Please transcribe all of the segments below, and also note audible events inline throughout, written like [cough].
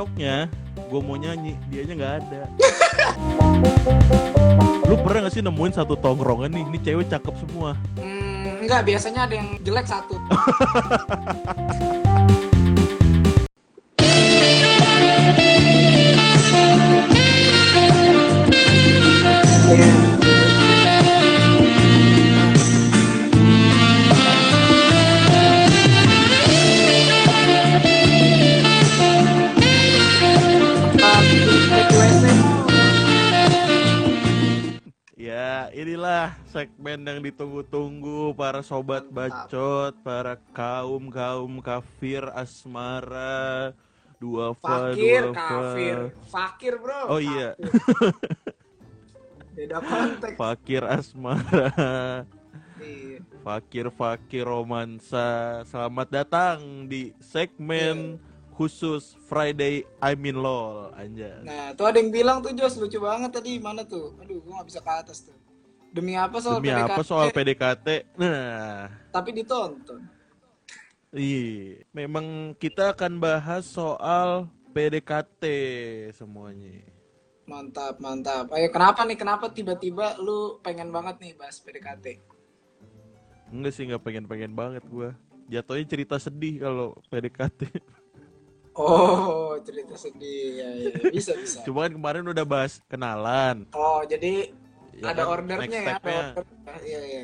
besoknya gue mau nyanyi dianya nggak ada. Lu pernah gak sih nemuin satu tongkrongan nih? Ini cewek cakep semua. Hmm, enggak, biasanya ada yang jelek satu. Ya, inilah segmen yang ditunggu-tunggu para sobat bacot, para kaum-kaum kafir asmara, dua fa, Fakir, dua kafir. Fakir, bro. Oh iya, [laughs] Beda konteks. fakir asmara, Iya. fakir-fakir romansa. Selamat datang di segmen khusus Friday I'm in LOL, anjay. Nah, tuh ada yang bilang tuh Jos lucu banget tadi mana tuh? Aduh, gua nggak bisa ke atas tuh. Demi apa soal Demi PDKT? apa soal PDKT? Nah, Tapi ditonton. Iya, memang kita akan bahas soal PDKT semuanya. Mantap, mantap. Ayo, kenapa nih? Kenapa tiba-tiba lu pengen banget nih bahas PDKT? Enggak sih, nggak pengen-pengen banget gua. Jatuhnya cerita sedih kalau PDKT. Oh, cerita sedih. Ya, ya. Bisa, bisa. Cuma kan kemarin udah bahas kenalan. Oh, jadi Ya ada kan, ordernya ya? Ada order. Iya, iya.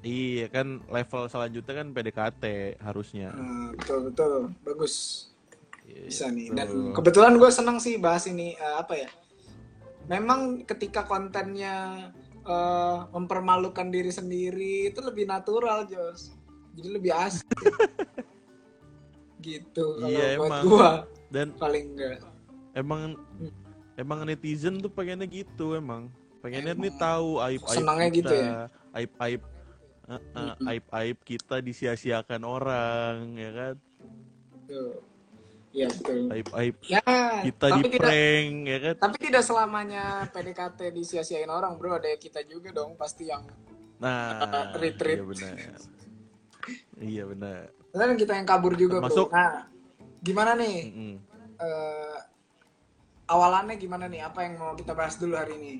Iya kan level selanjutnya kan PDKT harusnya. Nah, betul, betul. Bagus. Iya, Bisa nih. Dan betul. kebetulan gue senang sih bahas ini eh, apa ya? Memang ketika kontennya eh, mempermalukan diri sendiri itu lebih natural, Jos. Jadi lebih asik. [laughs] gitu kalau Iya, buat gua Dan paling enggak. emang Hmm. emang netizen tuh pengennya gitu emang. Pengennya nih tahu aib-aib Senangnya kita, gitu ya? aib-aib eh, eh, Mm-mm. aib-aib kita disia-siakan orang, ya kan? Tuh. Iya, betul. Aib-aib Ya, kita tapi di tidak prank, ya kan? tapi tidak selamanya PDKT disia-siain orang, Bro. Ada kita juga dong pasti yang Nah, retreat. iya benar. Iya benar. kan kita yang kabur juga, Termasuk- Bro. Nah, gimana nih? Mm-mm. eh, awalannya gimana nih? Apa yang mau kita bahas dulu hari ini?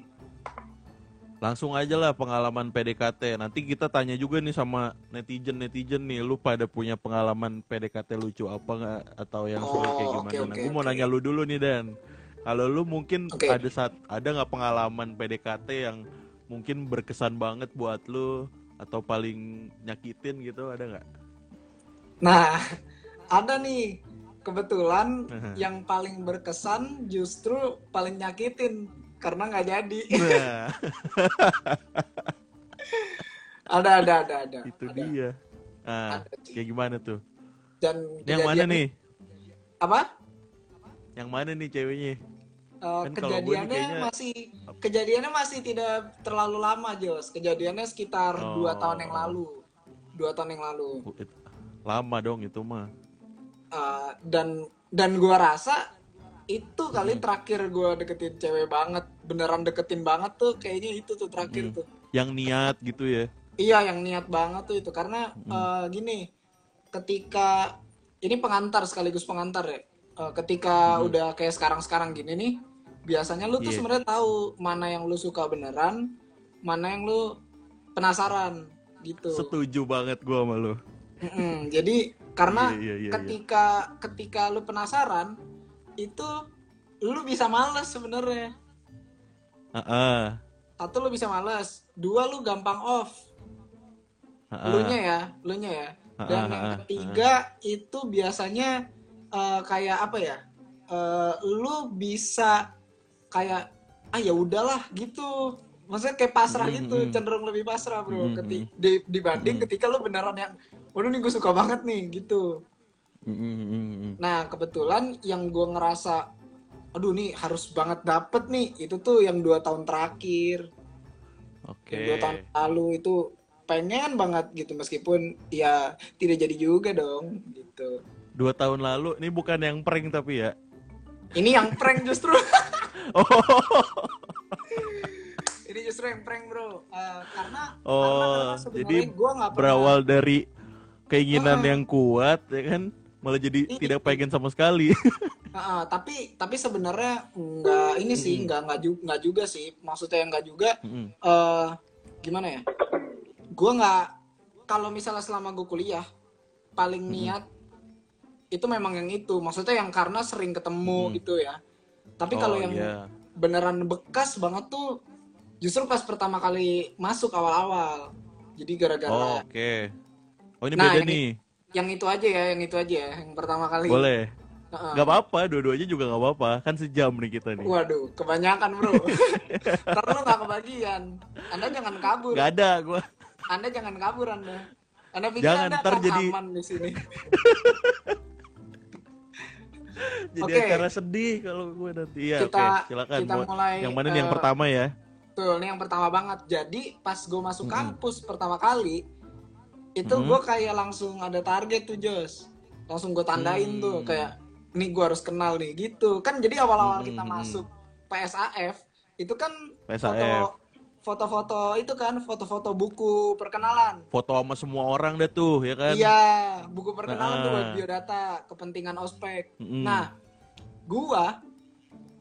Langsung aja lah pengalaman PDKT. Nanti kita tanya juga nih sama netizen-netizen nih, lu pada punya pengalaman PDKT lucu apa nggak atau yang Oh, kayak oke, gimana? Nah, oke, gue mau oke. nanya lu dulu nih Dan. Kalau lu mungkin Oke. ada saat ada nggak pengalaman PDKT yang mungkin berkesan banget buat lu atau paling nyakitin gitu ada nggak? Nah, ada nih. Kebetulan yang paling berkesan justru paling nyakitin karena nggak jadi. Nah, ada, ada, ada, ada. itu ada. dia. Nah, Ada, kayak gimana tuh? Dan Yang mana nih? Apa? Yang mana nih ceweknya? Eh, Kan kejadiannya kayaknya- masih kejadiannya masih tidak terlalu lama Jos kejadiannya sekitar dua Oh. tahun yang lalu dua tahun yang lalu Uh, Lama dong itu mah. Eh, dan dan gua rasa itu kali Hmm. terakhir gua deketin cewek banget beneran deketin banget tuh kayaknya itu tuh terakhir Hmm. tuh Yang niat gitu ya. iya yang niat banget tuh itu karena Hmm. eh, gini ketika ini pengantar sekaligus pengantar ya Eh, ketika Hmm. udah kayak sekarang-sekarang gini nih biasanya lu tuh Iya. sebenarnya tahu mana yang lu suka beneran mana yang lu penasaran gitu Setuju banget gua sama lu. Mm-mm. jadi karena Iya, iya, iya, iya. ketika ketika lu penasaran itu lu bisa males sebenarnya Heeh. satu lu bisa males dua lu gampang off heeh. lu nya ya lu nya ya dan Ah, yang ah, ah, ketiga itu biasanya eh, kayak apa ya Eh, lu bisa kayak ah ya udahlah gitu maksudnya kayak pasrah Mm, gitu mm. cenderung lebih pasrah bro Mm, Keti- mm. di- dibanding Mm. ketika lu beneran yang waduh nih gue suka banget nih gitu Nah kebetulan yang gue ngerasa aduh nih harus banget dapet nih. Itu tuh yang dua tahun terakhir. Oke. yang dua tahun lalu itu pengen banget gitu meskipun ya tidak jadi juga dong gitu. Dua tahun lalu, ini bukan yang prank tapi ya. ini yang prank justru. Oh, [laughs] [laughs] ini justru yang prank bro. Eh, karena Oh, karena jadi gua nggak pernah berawal dari keinginan Ah. yang kuat ya kan, malah jadi Iya. tidak pengen sama sekali. [laughs] Ah, tapi tapi sebenarnya nggak ini sih Mm-mm. nggak nggak juga nggak juga sih maksudnya nggak juga Mm-mm. eh gimana ya gue nggak kalau misalnya selama gue kuliah paling Mm-mm. niat itu memang yang itu maksudnya yang karena sering ketemu Mm. gitu ya tapi kalau Oh, yang iya. beneran bekas banget tuh justru pas pertama kali masuk awal-awal jadi Oh, gara-gara Oke. Oh ini Nah, beda nih. Yang itu aja ya yang itu aja ya yang pertama kali Boleh. Heeh. Gak apa-apa, dua-duanya juga gak apa-apa. Kan sejam nih kita nih. Waduh, kebanyakan bro. [laughs] Ntar lu gak kebagian. Anda jangan kabur. Gak ada gua. Anda jangan kabur Anda. Anda pikir Jangan, Anda akan jadi- aman di sini. [laughs] Jadi Oke. acara sedih kalau gue nanti. Iya, Kita- oke. Silakan. kita mulai, yang mana nih yang eh, pertama ya? Tuh, ini yang pertama banget. Jadi pas gue masuk kampus pertama kali, itu Mm-mm. gue kayak langsung ada target tuh Jos. Langsung gue tandain Hmm. tuh kayak, nih gue harus kenal nih gitu. Kan jadi awal-awal kita Mm-mm. masuk PSAF itu kan PSAF. foto foto-foto itu kan foto-foto buku perkenalan. Foto sama semua orang deh tuh, ya kan? Iya, buku perkenalan tuh buat Nah. biodata, kepentingan ospek. Mm-mm. Nah, gua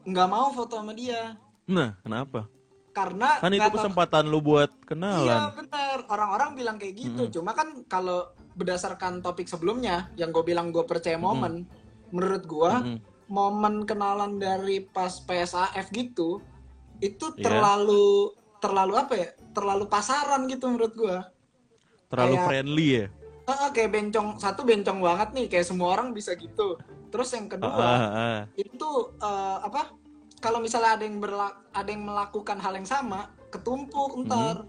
nggak mau foto sama dia Nah, kenapa? Karena Kan itu kesempatan lu buat Iya kenalan. benar, orang-orang bilang kayak gitu. Mm-mm. Cuma kan kalau berdasarkan topik sebelumnya yang gue bilang gue percaya momen, menurut gua Mm-mm. momen kenalan dari pas PSAF gitu itu Iya. terlalu terlalu apa ya? Terlalu pasaran gitu menurut gua. Terlalu kayak- friendly ya? Kayak bencong satu bencong banget nih kayak semua orang bisa gitu. Terus yang kedua Ah, ah, ah. itu eh, apa kalau misalnya ada yang berla- ada yang melakukan hal yang sama ketumpuk ntar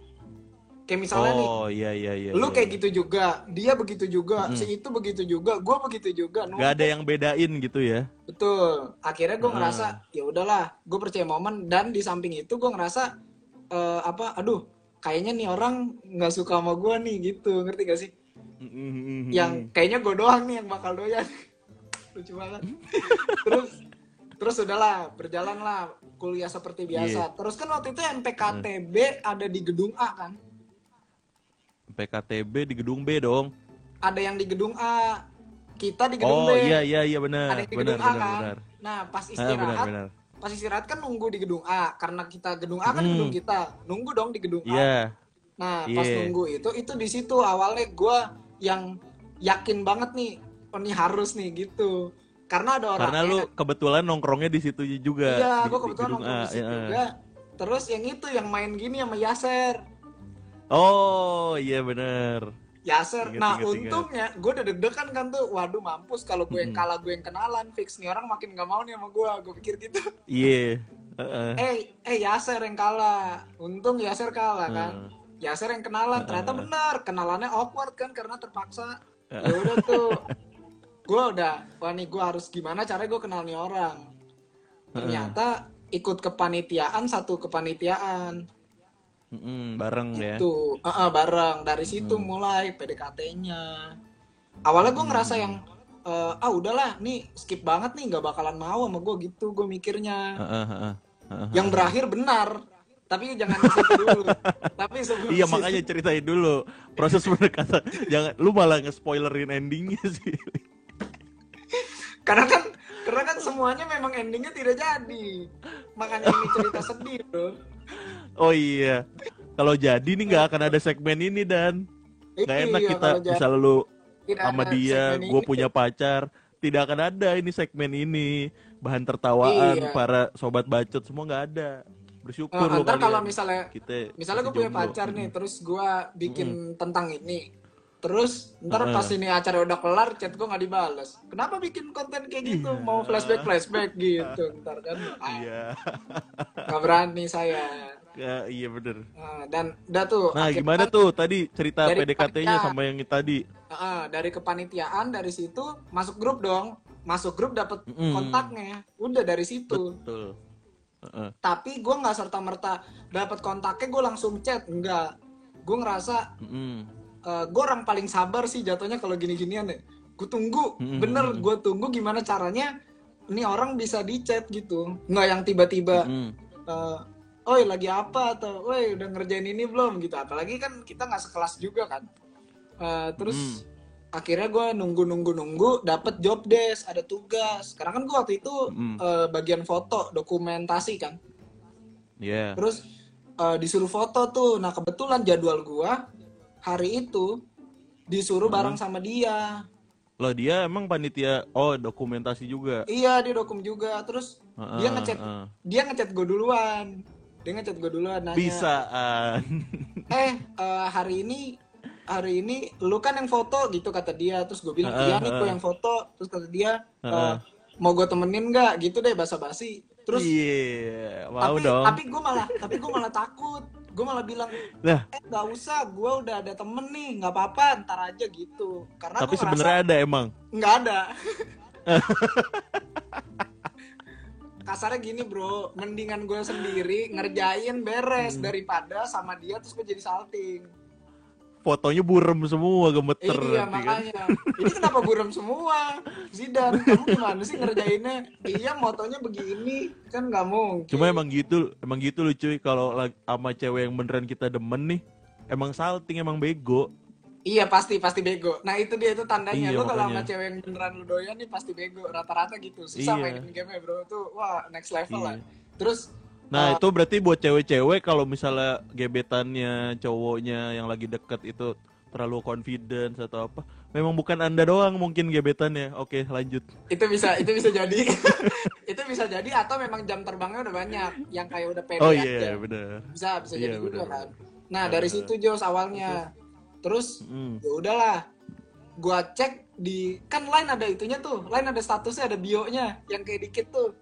kayak misalnya nih Oh, iya iya iya. lu iya, kayak iya. gitu juga dia begitu juga Mm-mm. si itu begitu juga gue begitu juga Gak ada yang bedain gitu ya? betul akhirnya gue Ah. ngerasa ya udahlah gue percaya momen dan di samping itu gue ngerasa eh, apa aduh kayaknya nih orang nggak suka sama gue nih gitu ngerti gak sih Mm-mm. yang kayaknya gue doang nih yang bakal doyan [laughs] lucu banget terus terus udahlah berjalan lah kuliah seperti biasa terus kan waktu itu MPKTB ada di gedung A kan PKTB di gedung B dong. ada yang di gedung A kita di gedung Oh B iya iya iya benar. ada yang di Benar gedung A benar kan benar. nah pas Ah, benar istirahat benar. pas istirahat kan nunggu di gedung A karena kita gedung A kan Mm. gedung kita nunggu dong di gedung A Iya. Nah, pas Iya. nunggu itu, itu di situ awalnya gue yang yakin banget nih, oh ini harus nih gitu. Karena ada orang Karena lu kebetulan nongkrongnya di situ juga. iya, di- gue di kebetulan gedung nongkrong A, di situ ya. juga. Terus yang itu yang main gini sama Yaser. Oh iya benar. Yaser. Ingat, nah, ingat. untungnya gue udah deg-degan kan tuh. Waduh, mampus kalau gue yang kalah, gue yang kenalan. Fix nih orang makin gak mau nih sama gue. Gue pikir gitu. Iya. [laughs] Heeh. eh, eh Yaser yang kalah. Untung Yaser kalah kan. Yaser yang kenalan. Ternyata Heeh. benar. Kenalannya awkward kan karena terpaksa. Ya udah tuh. [laughs] gue udah, wah nih gue harus gimana caranya gue kenal nih orang. Ternyata ikut kepanitiaan satu kepanitiaan Mm-mm, bareng ya. itu Heeh, bareng dari situ Hmm. mulai PDKT-nya awalnya gue ngerasa yang eh, ah udahlah nih skip banget nih nggak bakalan mau sama gue gitu gue mikirnya Heeh, heeh. Heeh. yang berakhir benar tapi jangan situ dulu [laughs] tapi sebelum Iya makanya ceritain dulu proses pendekatan. Jangan lu malah nge-spoilerin endingnya sih. Karena kan karena kan semuanya memang endingnya tidak jadi makanya ini cerita sedih bro Oh iya. Kalau jadi nih nggak akan ada segmen ini dan nggak enak Iya, kita kalau jadi misal lu sama dia, gue punya pacar, tidak akan ada ini segmen ini bahan tertawaan Iya. para sobat bacot semua nggak ada. Bersyukur ntar kalau kalian. misalnya kita misalnya gue punya jomblo. pacar nih terus gue bikin tentang ini terus ntar pas ini acara udah kelar chat gue nggak dibales kenapa bikin konten kayak gitu Iya. mau flashback flashback gitu ntar kan ah, Iya. nggak berani saya Ya, iya bener. Nah, dan udah tuh Nah, gimana tuh tadi cerita PDKT-nya sama yang tadi? ah, dari kepanitiaan dari situ masuk grup dong masuk grup dapet Mm-mm. kontaknya udah dari situ Betul. Heeh. tapi gue nggak serta merta dapet kontaknya gue langsung chat enggak gue ngerasa Mm-mm. gue orang paling sabar sih jatuhnya kalau gini-ginian ya. Gue tunggu, Mm-mm. bener gue tunggu gimana caranya ini orang bisa di chat gitu. Nggak yang tiba-tiba, Mm-mm. eh, oi lagi apa atau, oi udah ngerjain ini belum gitu. Apalagi kan kita nggak sekelas juga kan. Eh, terus akhirnya gue nunggu nunggu nunggu dapet job desk ada tugas karena kan gue waktu itu eh, bagian foto dokumentasi kan Iya. terus eh, disuruh foto tuh nah kebetulan jadwal gue hari itu disuruh bareng sama dia Loh dia emang panitia oh dokumentasi juga. iya dia dokum juga terus Heeh, dia ngechat heeh. dia ngechat gue duluan dia ngechat gue duluan nanya Bisaan. [laughs] eh eh, hari ini hari ini lu kan yang foto gitu kata dia terus gue bilang iya nih gue yang foto terus kata dia Heeh. mau gue temenin nggak gitu deh basa-basi terus Iya, mau tapi dong. tapi gue malah tapi gue malah takut gue malah bilang Lah, eh nggak usah gue udah ada temen nih nggak apa-apa ntar aja gitu karena tapi sebenarnya ada emang. nggak ada [laughs] kasarnya gini bro mendingan gue sendiri ngerjain beres Hmm. daripada sama dia terus gue jadi salting Fotonya burem semua gemeter iya nanti kan. makanya. Ini kenapa buram semua? Zidan kamu gimana sih ngerjainnya? Iya motonya begini kan nggak mungkin. Cuma emang gitu, emang gitu lucu kalau lag- sama cewek yang beneran kita demen nih, emang salting emang bego. iya pasti pasti bego. Nah itu dia itu tandanya. Iya, lu kalau sama cewek yang beneran lu doyan nih pasti bego. Rata-rata gitu. Susah Iya. mainin game bro. Tuh wah next level lah. Iya. terus Nah Ah. itu berarti buat cewek-cewek kalau misalnya gebetannya cowoknya yang lagi deket itu terlalu confidence atau apa, memang bukan anda doang mungkin gebetannya. Oke lanjut. itu bisa itu bisa jadi [laughs] itu bisa jadi atau memang jam terbangnya udah banyak yang kayak udah pede Oh aja iya benar. bisa bisa Iya, jadi juga bener. kan nah dari situ Jos awalnya terus Mm. ya udahlah gua cek di kan line ada itunya tuh line ada statusnya ada bio-nya yang kayak dikit tuh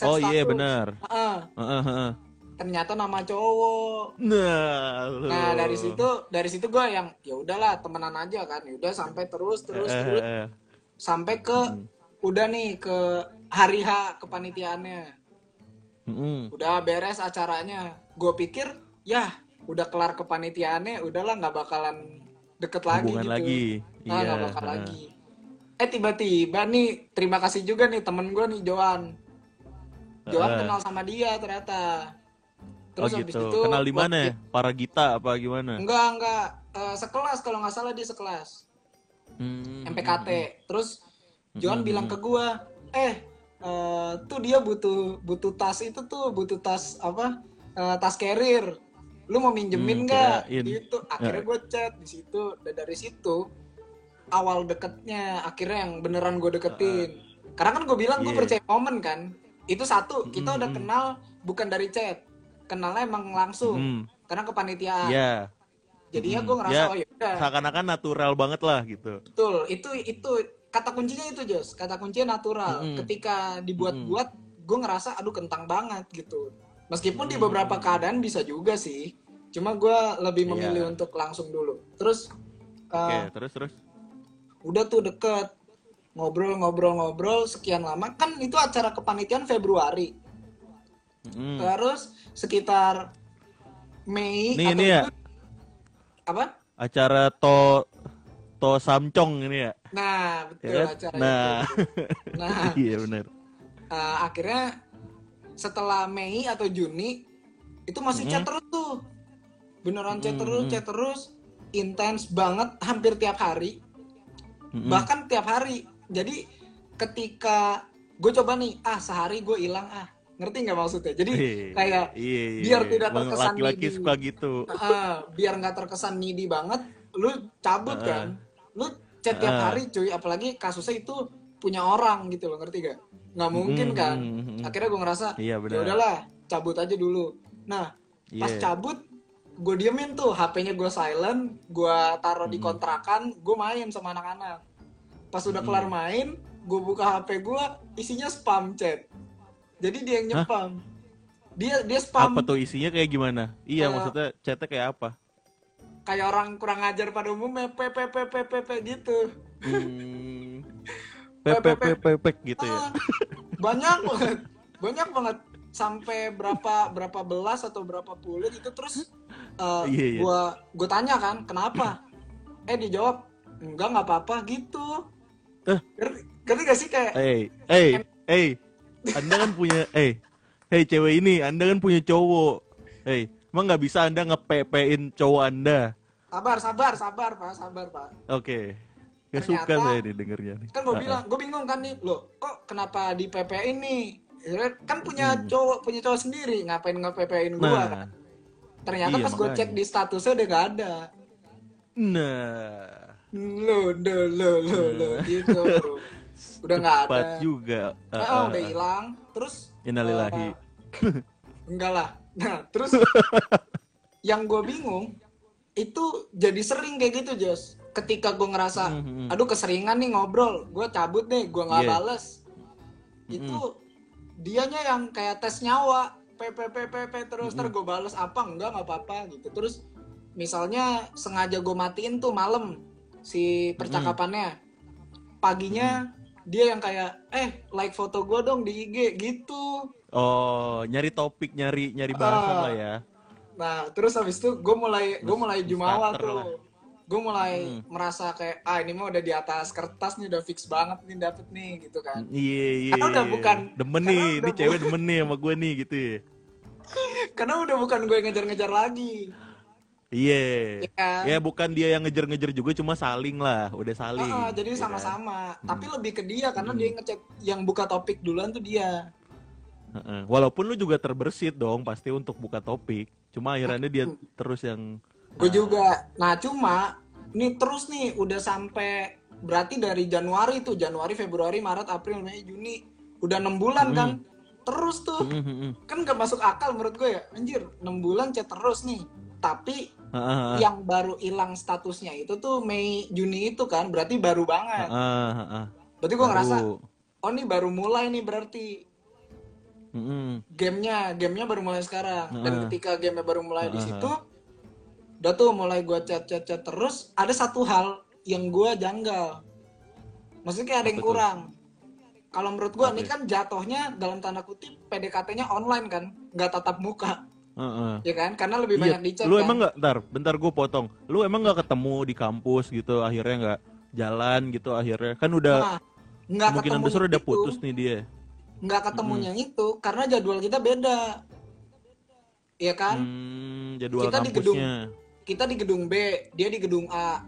Oh iya status. benar. Heeh, Heeh, heeh. ternyata nama cowok Nah, lu. nah dari situ dari situ gua yang ya udahlah temenan aja kan ya udah sampai terus terus Eh, terus eh, eh. sampai ke Hmm. udah nih ke hari H kepanitiaannya Mm-mm. udah beres acaranya gue pikir ya udah kelar kepanitiaannya udahlah nggak bakalan deket lagi Hubungan gitu lagi. nah Iya. nggak bakal heeh. lagi eh tiba-tiba nih terima kasih juga nih temen gue nih Joan Joan Heeh. kenal sama dia ternyata Oh terus habis gitu. itu Kenal di mana? ya? Para Gita apa gimana? enggak enggak Eh, sekelas kalau nggak salah dia sekelas Hmm, MPKT terus Joan Mm-mm. bilang ke gua eh eh, tuh dia butuh butuh tas itu tuh butuh tas apa Eh, tas carrier lu mau minjemin Hmm, nggak kirain. gitu akhirnya gue chat di situ dan dari situ awal deketnya akhirnya yang beneran gue deketin karena kan gue bilang gue Iya. percaya momen kan itu satu kita udah Mm-mm. kenal bukan dari chat kenalnya emang langsung Hmm, karena kepanitiaan Iya. jadinya Mm, gue ngerasa ya, oh ya udah Seakan-akan natural banget lah gitu. Betul, itu itu kata kuncinya itu Jos, kata kuncinya natural. Mm-mm. Ketika dibuat-buat, gue ngerasa aduh kentang banget gitu. Meskipun di beberapa keadaan bisa juga sih, cuma gue lebih Iya. memilih untuk langsung dulu. Terus Oke, uh, terus terus. udah tuh deket ngobrol-ngobrol-ngobrol sekian lama kan itu acara kepanitiaan Februari. Mm. Terus sekitar Mei Nih, atau ini ya. Apa? Acara to to samcong ini ya. Nah, betul Ya kan? acara Nah. itu. Nah, [laughs] iya benar. Uh, akhirnya setelah Mei atau Juni itu masih chat Mhm. terus tuh beneran chat Mhm, terus chat terus intens banget hampir tiap hari Mm-mm. bahkan tiap hari jadi ketika gue coba nih ah sehari gue hilang ah ngerti nggak maksudnya jadi Iya, kayak iya, iya. biar tidak Emang terkesan Laki-laki needy. suka gitu. ah, biar nggak terkesan needy banget lu cabut Heeh. kan lu chat tiap Heeh. hari cuy apalagi kasusnya itu punya orang gitu loh ngerti gak nggak mungkin Mm, kan mm, mm. akhirnya gue ngerasa Iya ya udahlah cabut aja dulu nah pas Iya. cabut gue diemin tuh HP-nya gue silent gue taruh di Mm. kontrakan gue main sama anak-anak pas udah Mm. kelar main gue buka HP gue isinya spam chat jadi dia yang Hah? nyepam dia dia spam Apa tuh isinya kayak gimana? Iya, Eh, maksudnya chatnya kayak apa? kayak orang kurang ajar pada umumnya PPPPPP gitu Hmm. [laughs] Pepek gitu ya. Ah, banyak banget banyak banget sampai berapa berapa belas atau berapa puluh gitu terus uh, gua gua tanya kan kenapa eh dijawab enggak nggak apa-apa gitu Eh. ngerti, gak sih kayak Eh, eh, eh. Anda kan punya eh Hei cewek ini, Anda kan punya cowok. Hei, emang nggak bisa Anda ngepepein cowok Anda? sabar sabar sabar pak sabar pak Oke. Gak suka saya nih dengernya nih. kan gue Ah, bilang gue bingung kan nih lo kok kenapa di PP ini kan punya Hmm. cowok punya cowok sendiri ngapain nge PP-in gue Nah, kan ternyata iya, pas gue cek di statusnya udah gak ada nah, lo lo lo lo lo gitu bro. udah nggak ada. juga. Ah, Nah, ah, udah ah. hilang. Terus Innalillahi. eh, enggak lah. Nah terus [laughs] yang gue bingung itu jadi sering kayak gitu Jos. Ketika gue ngerasa Hmm, hmm, hmm. aduh keseringan nih ngobrol. Gue cabut deh gue nggak Iya. bales. Itu dianya yang kayak tes nyawa. Pppppp terus ter gue bales apa? Enggak nggak apa-apa gitu. Terus misalnya sengaja gue matiin tuh malam si percakapannya paginya dia yang kayak eh like foto gue dong di IG gitu Oh, nyari topik, nyari nyari bahasan Ah. lah ya. Nah, terus habis itu gue mulai gue mulai jumawa starter lah. tuh. Gue mulai Hmm. merasa kayak ah ini mah udah di atas kertas nih udah fix banget nih dapet nih gitu kan. Iya, iya. Karena udah iya. bukan- demen nih, ini cewek demen nih sama gue nih gitu ya. [laughs] Karena udah bukan gue ngejar-ngejar lagi. Iya. Ya kan? Ya bukan dia yang ngejar-ngejar juga cuma saling lah, udah saling. Ah, jadi ya kan? sama-sama. Tapi lebih ke dia karena Hmm. dia yang ngecek yang buka topik duluan tuh dia. Heeh. Walaupun lu juga terbersit dong pasti untuk buka topik. Cuma akhirnya dia terus yang Gue juga. Nah, cuma nih terus nih udah sampai berarti dari Januari tuh Januari, Februari, Maret, April, Mei, Juni udah enam bulan kan. Terus tuh Hmm, hmm, hmm. kan gak masuk akal menurut gue ya anjir 6 bulan chat terus nih tapi Heeh. yang baru hilang statusnya itu tuh Mei Juni itu kan berarti baru banget. Heeh, heeh. berarti gue ngerasa oh ini baru mulai nih berarti. Gamenya gamenya baru mulai sekarang. Dan Heeh. ketika gamenya baru mulai di Heeh. situ udah tuh mulai gue chat chat chat terus ada satu hal yang gue janggal. Maksudnya kayak ada yang kurang. Kalau menurut gue ini kan jatuhnya dalam tanda kutip PDKT-nya online kan nggak tatap muka Heeh. ya kan? Karena lebih Iya, banyak di chat lu kan? emang nggak, ntar, bentar gue potong. Lu emang nggak ketemu di kampus gitu, akhirnya nggak jalan gitu, akhirnya? Kan udah Nah, nggak kemungkinan ketemu besar udah itu, putus nih dia. nggak ketemunya itu karena jadwal kita beda. Iya kan? Hmm, jadwal Kita di gedung- kampusnya. kita di gedung B dia di gedung A.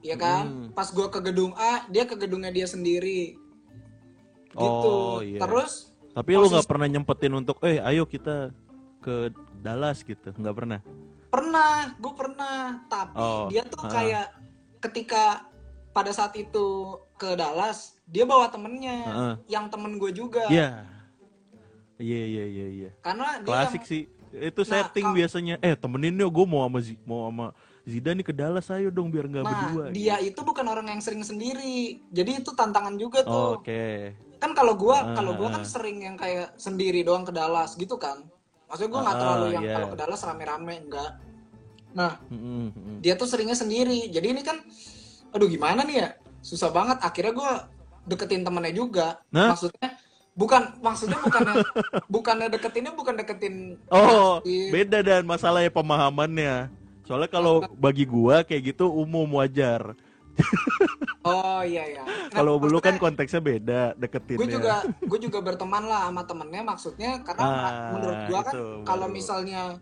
Iya kan? Hmm. pas gua ke gedung A dia ke gedungnya dia sendiri. Gitu. Oh, iya. terus Tapi lu nggak pernah nyempetin untuk, eh ayo kita ke Dallas gitu, nggak pernah. pernah gue pernah tapi Oh, dia tuh ah. kayak ketika pada saat itu ke Dallas dia bawa temennya Heeh. yang temen gue juga Iya. Iya iya iya iya. karena dia Klasik yang- sih. Itu Nah, setting biasanya. Eh temenin yuk, gue mau sama mau sama Zidane nih ke Dallas ayo dong biar nggak Nah, berdua. dia itu bukan orang yang sering sendiri. Jadi itu tantangan juga tuh. Oke. Kan kalau gua, Ah, kalau gua ah. kan sering yang kayak sendiri doang ke Dallas gitu kan. Maksudnya gua nggak Ah, terlalu yang iya. kalau ke Dallas rame-rame enggak. Nah, dia tuh seringnya sendiri. Jadi ini kan aduh gimana nih ya? Susah banget akhirnya gua deketin temennya juga. Nah? Maksudnya bukan maksudnya bukannya [laughs] bukannya deketinnya bukan deketin Oh, pasti. beda dan masalahnya pemahamannya. Soalnya kalau bagi gua kayak gitu umum wajar. Oh iya iya. Nah, Kalau lu maksudnya- kan konteksnya beda deketinnya. gue juga gue juga berteman lah sama temennya maksudnya karena Ah, menurut gue kan kalau misalnya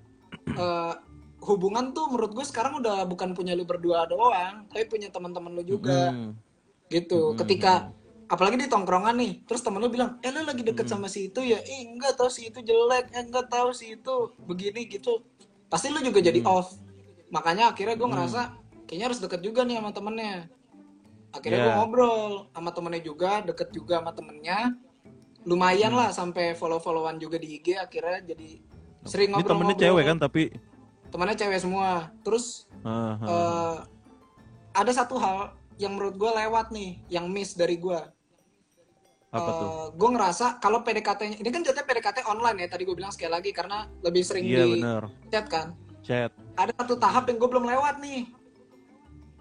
eh, hubungan tuh menurut gue sekarang udah bukan punya lu berdua doang tapi punya teman-teman lu juga Hmm. gitu Mm-mm. ketika apalagi di tongkrongan nih terus temen lu bilang eh lu lagi deket sama si itu ya eh enggak tahu si itu jelek eh enggak tahu si itu begini gitu pasti lu juga jadi Mm. off makanya akhirnya gue ngerasa kayaknya harus deket juga nih sama temennya akhirnya gue Yeah. ngobrol sama temennya juga deket juga sama temennya lumayan Mm. lah sampai follow followan juga di IG akhirnya jadi sering Ini ngobrol temennya cewek kan tapi temennya cewek semua terus Ah, ah. eh, ada satu hal yang menurut gue lewat nih yang miss dari gue apa tuh? gue Eh, ngerasa kalau PDKT-nya ini kan jatuhnya PDKT online ya tadi gue bilang sekali lagi karena lebih sering Iya di bener. chat kan Chat. ada satu tahap yang gue belum lewat nih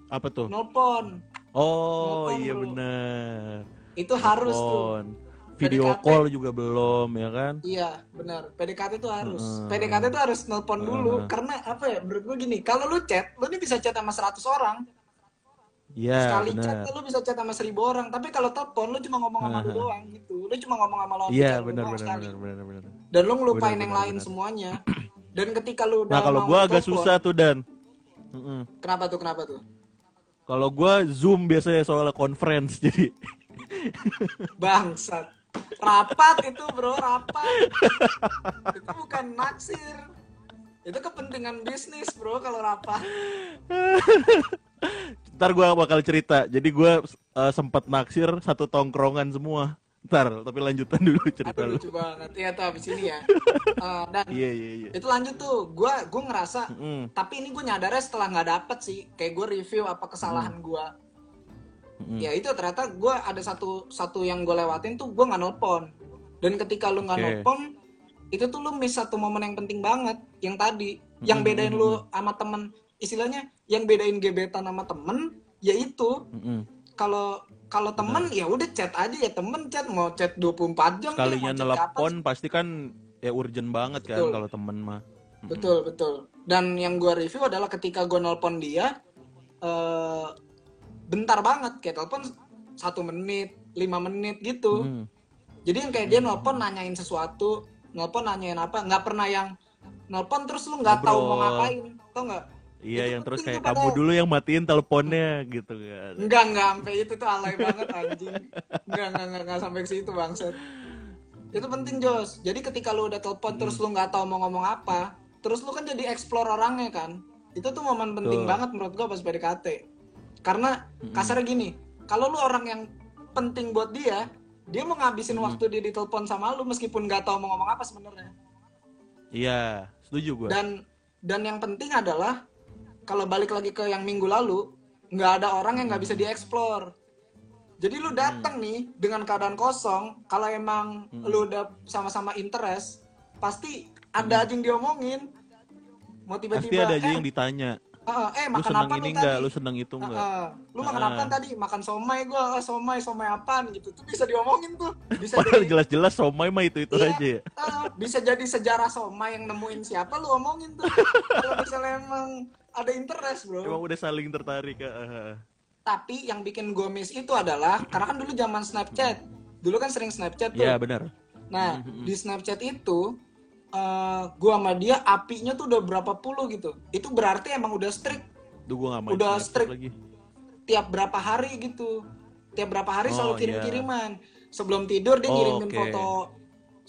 Apa tuh? nelpon Oh Nelpon, iya bro. bener. itu harus tuh. Video PDKT. call juga belum ya kan? iya benar PDKT tuh harus Heeh. PDKT tuh harus nelpon dulu Heeh. karena apa ya menurut gue gini kalau lu chat lu nih bisa chat sama 100 orang Iya sekali bener. chat lu bisa chat sama 1000 orang tapi kalau telepon lu cuma ngomong sama lu Heeh. doang gitu lu cuma ngomong sama lawan Iya lu benar benar benar benar benar. dan lu ngelupain Benar, yang benar, lain benar. semuanya dan ketika lu udah Nah kalau gua agak susah tuh dan. Kenapa tuh kenapa tuh Kalau gua Zoom biasanya soalnya conference [laughs] jadi Bangsat. Rapat itu bro, rapat. itu bukan naksir. Itu kepentingan bisnis bro kalau rapat. ntar gua bakal cerita. Jadi gua eh, sempat naksir satu tongkrongan semua. Ntar, tapi lanjutan dulu cerita Aduh lu. lucu banget. Iya tuh abis ini ya. [laughs] Eh, dan Iya iya iya. itu lanjut tuh. Gua gua ngerasa Mm-mm, tapi ini gue nyadarnya setelah nggak dapet sih kayak gue review apa kesalahan Hmm. gue mm-mm. ya itu ternyata gue ada satu satu yang gue lewatin tuh gue nggak nelpon dan ketika lu nggak Oke. nelpon itu tuh lu miss satu momen yang penting banget yang tadi yang bedain lu sama temen istilahnya yang bedain gebetan sama temen yaitu Mm-mm. kalau kalau temen ya udah chat aja ya temen chat mau chat 24 jam Sekalinya kapan nelpon pasti kan ya urgent banget kan Betul. kalau temen mah. Betul, betul. Dan yang gue review adalah ketika gue nelpon dia, eh bentar banget, kayak telepon satu menit, lima menit gitu. Mm. Jadi yang kayak dia nelpon nanyain sesuatu, nelpon nanyain apa, nggak pernah yang nelpon terus lu nggak tahu mau ngapain, tau nggak? Iya Itu yang terus kayak tuh kamu dulu yang matiin teleponnya gitu kan. Enggak, enggak sampai itu tuh alay banget anjing. Enggak, enggak, enggak, enggak sampai ke situ bangsat. Itu penting Jos. Jadi ketika lu udah telepon terus lu nggak tahu mau ngomong apa, terus lu kan jadi explore orangnya kan. Itu tuh momen penting Betul. banget menurut gua pas PDKT. Karena kasarnya gini, kalau lu orang yang penting buat dia, dia mau ngabisin waktu dia di telepon sama lu meskipun nggak tahu mau ngomong apa sebenarnya. Iya, setuju gua. Dan dan yang penting adalah kalau balik lagi ke yang minggu lalu, nggak ada orang yang nggak bisa dieksplor. Jadi lu datang nih dengan keadaan kosong, kalau emang lu udah sama-sama interest, pasti ada aja yang diomongin. Mau Pasti tiba-tiba, ada aja eh, yang ditanya. eh, eh, Lu makan seneng apa ini lu enggak? tadi? Lu seneng itu enggak? eh, lu makan Ah. apa tadi? Makan somai gua, eh, somai, somai apaan gitu. Tuh bisa diomongin tuh. Bisa Padahal jadi, jelas-jelas somai mah itu-itu Iya. aja ya. Ah, bisa jadi sejarah somai yang nemuin siapa lu omongin tuh. [laughs] Kalau misalnya emang ada interest, bro. Emang udah saling tertarik. ah. Tapi yang bikin gue miss itu adalah karena kan dulu zaman Snapchat. Dulu kan sering Snapchat tuh. Iya benar. Nah, di Snapchat itu eh gua sama dia apinya tuh udah berapa puluh gitu. Itu berarti emang udah strict Duh gua nggak main Udah Snapchat strict. lagi. tiap berapa hari gitu. Tiap berapa hari Oh, selalu iya. kirim-kiriman. Sebelum tidur dia Oh, ngirimin oke. foto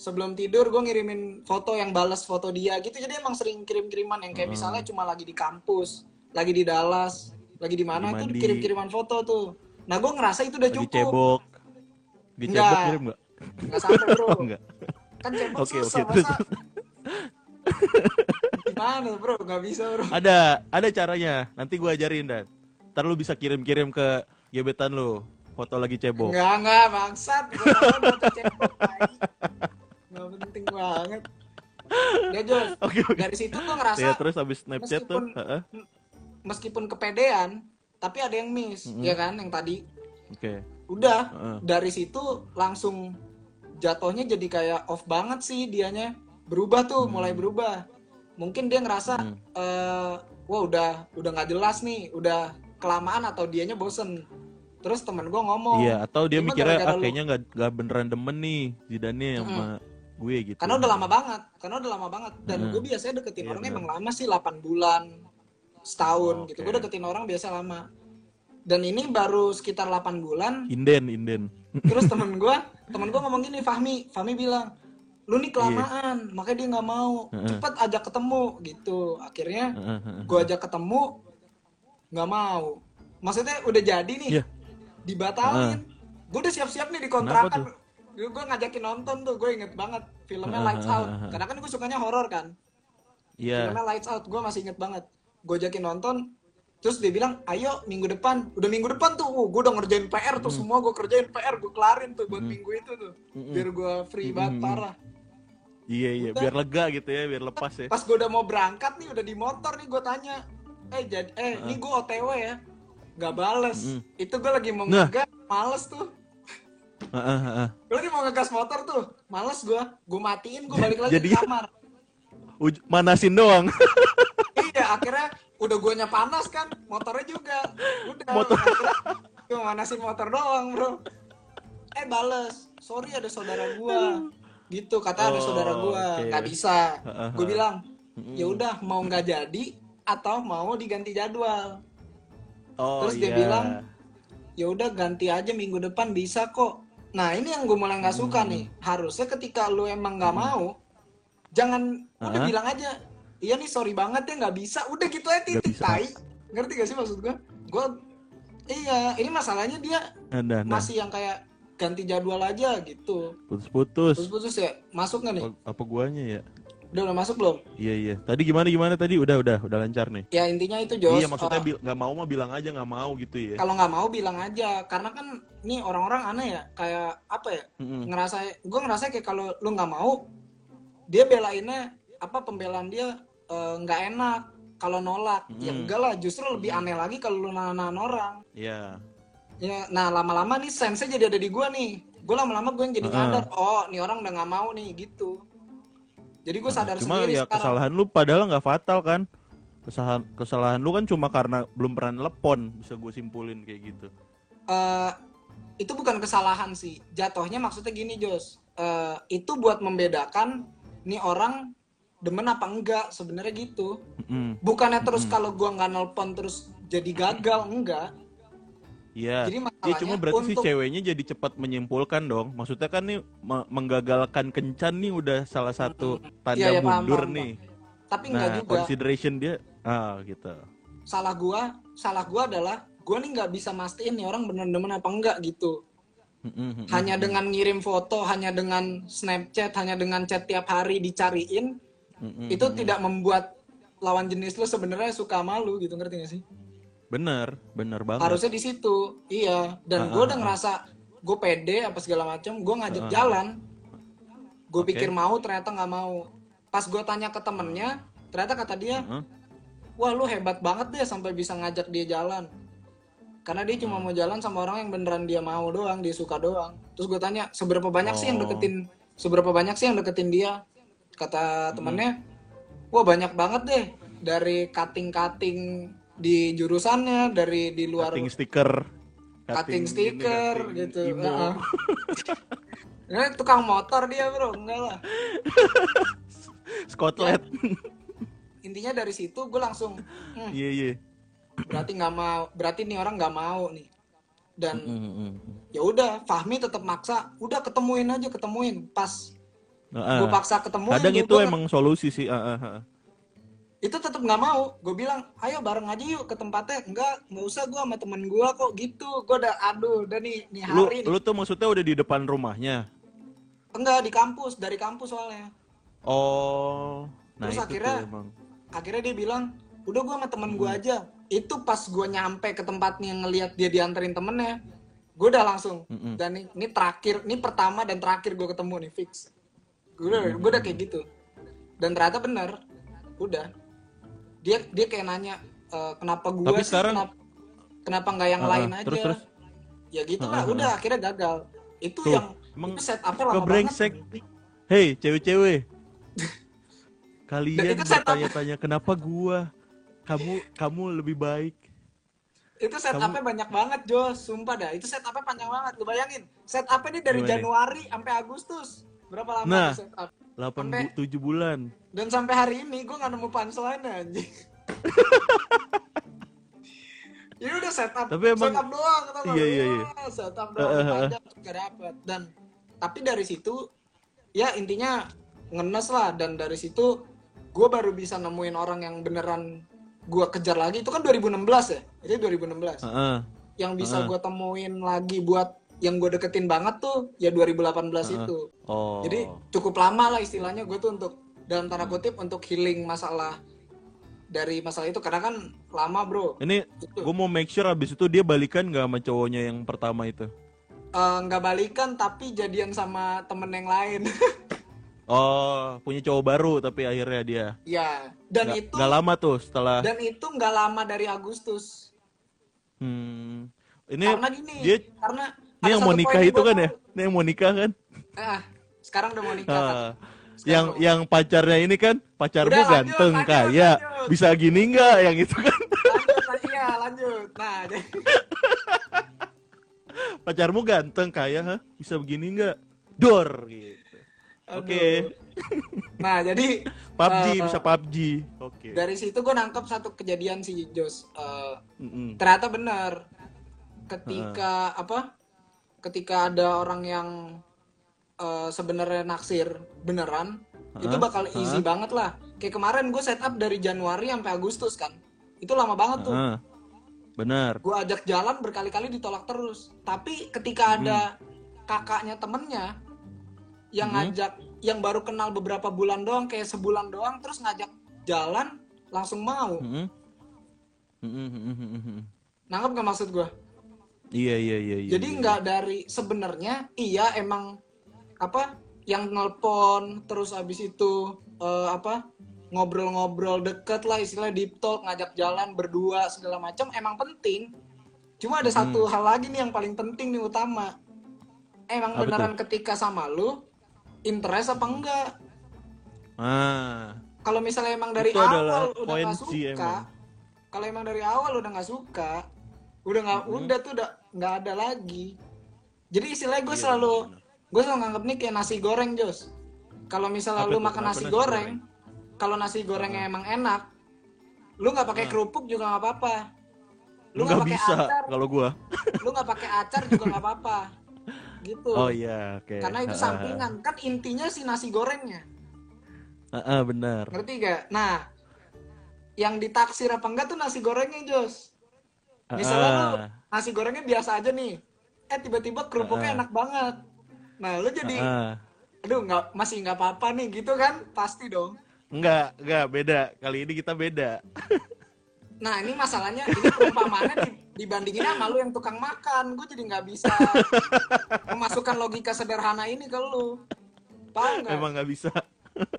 sebelum tidur gue ngirimin foto yang balas foto dia gitu jadi emang sering kirim-kiriman yang kayak Hmm. misalnya cuma lagi di kampus lagi di Dallas lagi di mana tuh mandi. kirim-kiriman foto tuh nah gue ngerasa itu udah Lagi cukup cebok. Enggak. cebok kirim enggak? nggak sampai bro [laughs] Oh, enggak. kan cebok Oke, oke, susah masa [laughs] gimana bro nggak bisa bro Ada, ada caranya. Nanti gua ajarin dan. Ntar lu bisa kirim-kirim ke gebetan lu foto lagi cebok. nggak nggak bangsat gue cebok nggak [laughs] penting banget ya Jos [laughs] Oke oke. dari situ gue ngerasa Ya terus habis Snapchat tuh, meskipun- heeh. meskipun kepedean tapi ada yang miss ya kan yang tadi Oke. udah Heeh. dari situ langsung jatuhnya jadi kayak off banget sih dianya berubah tuh mulai berubah mungkin dia ngerasa Hmm. eh, wah udah udah nggak jelas nih udah kelamaan atau dianya bosen terus temen gue ngomong Iya, atau dia mikirnya ah, kayaknya nggak nggak beneran demen nih Zidane sama gue gitu. karena udah lama banget karena udah lama banget. Dan Hmm. gue biasanya deketin Iya, orang emang lama sih 8 bulan setahun Oh, gitu. oke. gue deketin orang biasa lama. Dan ini baru sekitar 8 bulan Inden, inden. terus [laughs] temen gue temen gue ngomong gini Fahmi Fahmi bilang lu nih kelamaan makanya dia nggak mau. Iya. Cepet ajak ketemu gitu. Akhirnya gue ajak ketemu nggak mau. Maksudnya udah jadi nih Iya. dibatalin. Gue udah siap-siap nih Kenapa dikontrakan tuh? gue ngajakin nonton tuh gue inget banget filmnya Lights Out karena kan gue sukanya horor kan Iya. filmnya Lights Out gue masih inget banget gue ajakin nonton terus dia bilang ayo minggu depan udah minggu depan tuh uh, gue udah ngerjain PR tuh semua gue kerjain PR gue kelarin tuh buat minggu itu tuh Mm-mm. biar gue free banget parah Iya, iya, Udah. biar lega gitu ya, biar lepas ya. pas gue udah mau berangkat nih udah di motor nih gue tanya eh jadi eh ini gue OTW ya nggak bales Mm. itu gue lagi mau Nah. ngegas males tuh Heeh, heeh. gue mau ngegas motor tuh males gue gue matiin gue balik lagi Jadi- ke kamar Uj- manasin doang. [laughs] iya akhirnya udah guanya panas kan motornya juga udah Motor. akhirnya gue manasin motor doang bro eh bales sorry ada saudara gua gitu kata ada Oh, saudara gua oke. nggak bisa Heeh, gue bilang ya udah mau nggak jadi atau mau diganti jadwal Oh, Terus dia iya. bilang, ya udah ganti aja minggu depan bisa kok. Nah ini yang gue mulai nggak suka Hmm. nih. Harusnya ketika lu emang nggak mau, jangan udah Hah? bilang aja. Iya nih sorry banget ya nggak bisa. Udah gitu aja titik tai. Ngerti gak sih maksud gue? Gue iya ini masalahnya dia Nah, nah, nah. masih yang kayak ganti jadwal aja gitu. Putus-putus. Putus-putus ya. Masuk nggak nih? Apa, apa guanya ya? Udah udah masuk belum? Iya iya. Tadi gimana gimana tadi? Udah udah udah lancar nih. Ya intinya itu Jos. iya maksudnya bil- nggak mau mah bilang aja nggak mau gitu ya. kalau nggak mau bilang aja. Karena kan nih orang-orang aneh ya. Kayak apa ya? Mm-mm. ngerasa gue ngerasa kayak kalau lu nggak mau dia belainnya apa pembelaan dia eh, nggak enak kalau nolak ya Mm. enggak lah justru lebih aneh lagi kalau lu nahan orang Iya. ya nah lama-lama nih sense jadi ada di gue nih gue lama-lama gue yang jadi Heeh. nyadar oh nih orang udah nggak mau nih gitu jadi gue sadar Cuma sendiri ya sekarang kesalahan lu padahal nggak fatal kan. Kesalahan kesalahan lu kan cuma karena belum pernah telepon bisa gue simpulin kayak gitu. Eh, itu bukan kesalahan sih jatuhnya maksudnya gini Jos Eh, itu buat membedakan nih orang demen apa enggak sebenarnya gitu Mm-mm. bukannya terus Mm-mm. kalau gua nggak nelpon terus jadi gagal enggak Iya. jadi Ya masalahnya cuma berarti si untuk ceweknya jadi cepat menyimpulkan dong. Maksudnya kan nih me- menggagalkan kencan nih udah salah satu tanda Iya, iya, paham, mundur paham, nih. tapi enggak Nah, juga. consideration dia ah gitu. salah gua salah gua adalah gua nih nggak bisa mastiin nih orang bener demen apa enggak gitu. Hanya dengan ngirim foto hanya dengan snapchat hanya dengan chat tiap hari dicariin itu tidak membuat lawan jenis lu sebenarnya suka malu gitu. Ngerti gak sih bener, bener banget. harusnya di situ iya dan Ah, gue ah, udah ah. ngerasa gue pede apa segala macam gue ngajak ah. jalan gue Oke. pikir mau ternyata nggak mau pas gue tanya ke temennya ternyata kata dia Heeh. wah lu hebat banget deh sampai bisa ngajak dia jalan karena dia cuma mau jalan sama orang yang beneran dia mau doang dia suka doang terus gue tanya seberapa banyak sih yang Oh. deketin seberapa banyak sih yang deketin dia kata temennya wah banyak banget deh dari cutting cutting di jurusannya dari di luar cutting sticker. cutting ini, stiker cutting gitu. Heeh. [laughs] Ini tukang motor dia bro, enggak lah. Scotland. Intinya dari situ gue langsung, hmm, Iya iya. berarti nggak mau, berarti nih orang nggak mau nih. Dan Mm-mm. ya udah, Fahmi tetap maksa, udah ketemuin aja, ketemuin. Pas Heeh. gue paksa ketemuin, Kadang itu gua- emang solusi sih. ah, ah. Itu tetap nggak mau. Gue bilang, ayo bareng aja yuk ke tempatnya. Enggak, nggak usah gue sama temen gue kok gitu. Gue udah, aduh, udah nih, nih Lu hari nih. lu tuh maksudnya udah di depan rumahnya. Enggak di kampus, dari kampus soalnya. Oh. Nah, Terus itu akhirnya- tuh emang. akhirnya dia bilang udah gua sama temen Hmm. gua aja itu pas gua nyampe ke tempatnya ngelihat dia dianterin temennya gue udah langsung Mm-mm. dan ini, ini terakhir ini pertama dan terakhir gue ketemu nih fix gue udah Hmm. gue udah kayak gitu dan ternyata bener udah dia dia kayak nanya e, kenapa gua Tapi sih sekarang- kenapa, kenapa nggak yang ah, lain aja terus, terus? ya gitu Ah, lah ah, udah akhirnya gagal itu Tuh, yang emang itu set Suka lama banget Hei, cewek-cewek. [laughs] Kalian bertanya-tanya kenapa gua? Kamu kamu lebih baik. Itu setupnya banyak banget, Jos. Sumpah dah. Itu setupnya panjang banget. Lu bayangin. Setupnya ini dari Gimana? Januari sampai Agustus. Berapa lama Nah. setup? 8 Sampai- bu 7 bulan. Dan sampai hari ini gue nggak nemu punchline anjing. [laughs] Ini udah setup. Tapi emang- setup doang nggak? Iya, iya, iya. Wah, Setup Eh, doang eh, eh. panjang gak dapet. Dan tapi dari situ ya intinya ngenes lah dan dari situ gue baru bisa nemuin orang yang beneran gue kejar lagi itu kan 2016 ya itu 2016 Heeh. yang bisa Heeh. gue temuin lagi buat yang gue deketin banget tuh ya 2018 Heeh. itu Oh. jadi cukup lama lah istilahnya gue tuh untuk dalam tanda kutip untuk healing masalah dari masalah itu karena kan lama bro ini Itu. gue mau make sure abis itu dia balikan gak sama cowoknya yang pertama itu. Eh, nggak balikan tapi jadian sama temen yang lain [laughs] Oh, punya cowok baru tapi akhirnya dia. ya dan Nggak- itu nggak lama tuh setelah dan itu nggak lama dari Agustus hmm, ini karena gini dia karena ini yang mau nikah itu kan ya? Ini yang mau nikah kan? Ah, sekarang udah mau nikah kan? Ah, Sekarang yang yang pacarnya ini kan pacarmu Udah, ganteng lanjut, kaya lanjut. bisa gini nggak yang itu kan lanjut iya lanjut nah jadi- [laughs] pacarmu ganteng kaya ha? bisa begini nggak dor gitu Oke. Nah, jadi [laughs] PUBG eh, bisa PUBG. Oke. dari situ gue nangkep satu kejadian sih, Jos. Mm-mm. ternyata benar. Ketika apa? Ketika ada orang yang eh, sebenarnya naksir beneran, itu Hah? bakal easy Hah? banget lah. Kayak kemarin gue setup dari Januari sampai Agustus kan. Itu lama banget tuh. Heeh. Benar. gue ajak jalan berkali-kali ditolak terus tapi ketika ada kakaknya temennya yang Hmm. ngajak yang baru kenal beberapa bulan doang kayak sebulan doang terus ngajak jalan langsung mau. Mm-mm, mm-mm, mm-mm. nangkep gak maksud gue Iya iya iya. iya, jadi iya. nggak dari sebenarnya iya emang apa yang nelpon terus abis itu eh, apa ngobrol-ngobrol deket lah istilah deep talk ngajak jalan berdua segala macam emang penting cuma ada satu hal lagi nih yang paling penting nih utama emang Apa beneran ketika sama lu interest apa enggak Ah. kalau misalnya emang dari Itu awal udah nggak suka kalau emang dari awal udah nggak suka udah nggak Mhm. udah tuh udah nggak ada lagi. Jadi istilahnya gue Iya, selalu benar. gue selalu nganggap nih kayak nasi goreng Jos. Kalau misalnya Apa lu makan nasi nasi goreng? kalau nasi gorengnya emang enak lu nggak pakai Ah. kerupuk juga nggak apa-apa. Lu Nggak bisa acar. kalau gua. lu nggak pakai acar juga nggak apa-apa. [laughs] Gitu. Oh iya, oke. karena itu sampingan. Kan intinya si nasi gorengnya. Ah, ah, benar. ngerti gak nah yang ditaksir apa enggak tuh nasi gorengnya Jos Misalnya lu ah. nasi gorengnya biasa aja nih eh tiba-tiba kerupuknya Ah. enak banget nah lu jadi ah. aduh nggak masih nggak apa-apa nih gitu kan pasti dong Enggak, enggak beda. Kali ini kita beda. [laughs] nah ini masalahnya ini perumpamaannya di, dibandingin sama lu yang tukang makan gue jadi nggak bisa memasukkan logika sederhana ini ke lu paham nggak Emang nggak bisa. [laughs]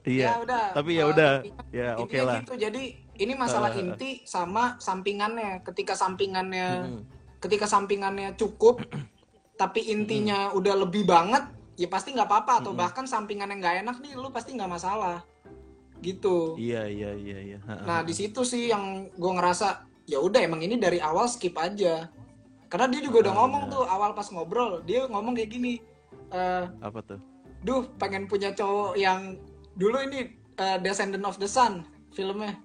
Ya iya. udah, Tapi ya udah. Ya oke intinya lah. gitu jadi ini masalah Ah, ah, ah. inti sama sampingannya ketika sampingannya Mm-mm. ketika sampingannya cukup [clears throat] tapi intinya udah lebih banget ya pasti nggak apa-apa atau Mm-mm. bahkan sampingan yang nggak enak nih lu pasti nggak masalah gitu Iya iya iya iya. Ah, ah, nah ah. di situ sih yang gue ngerasa ya udah emang ini dari awal skip aja karena dia juga udah Ah, ngomong tuh awal pas ngobrol dia ngomong kayak gini eh apa tuh? duh pengen punya cowok yang dulu ini eh, Descendant of the Sun filmnya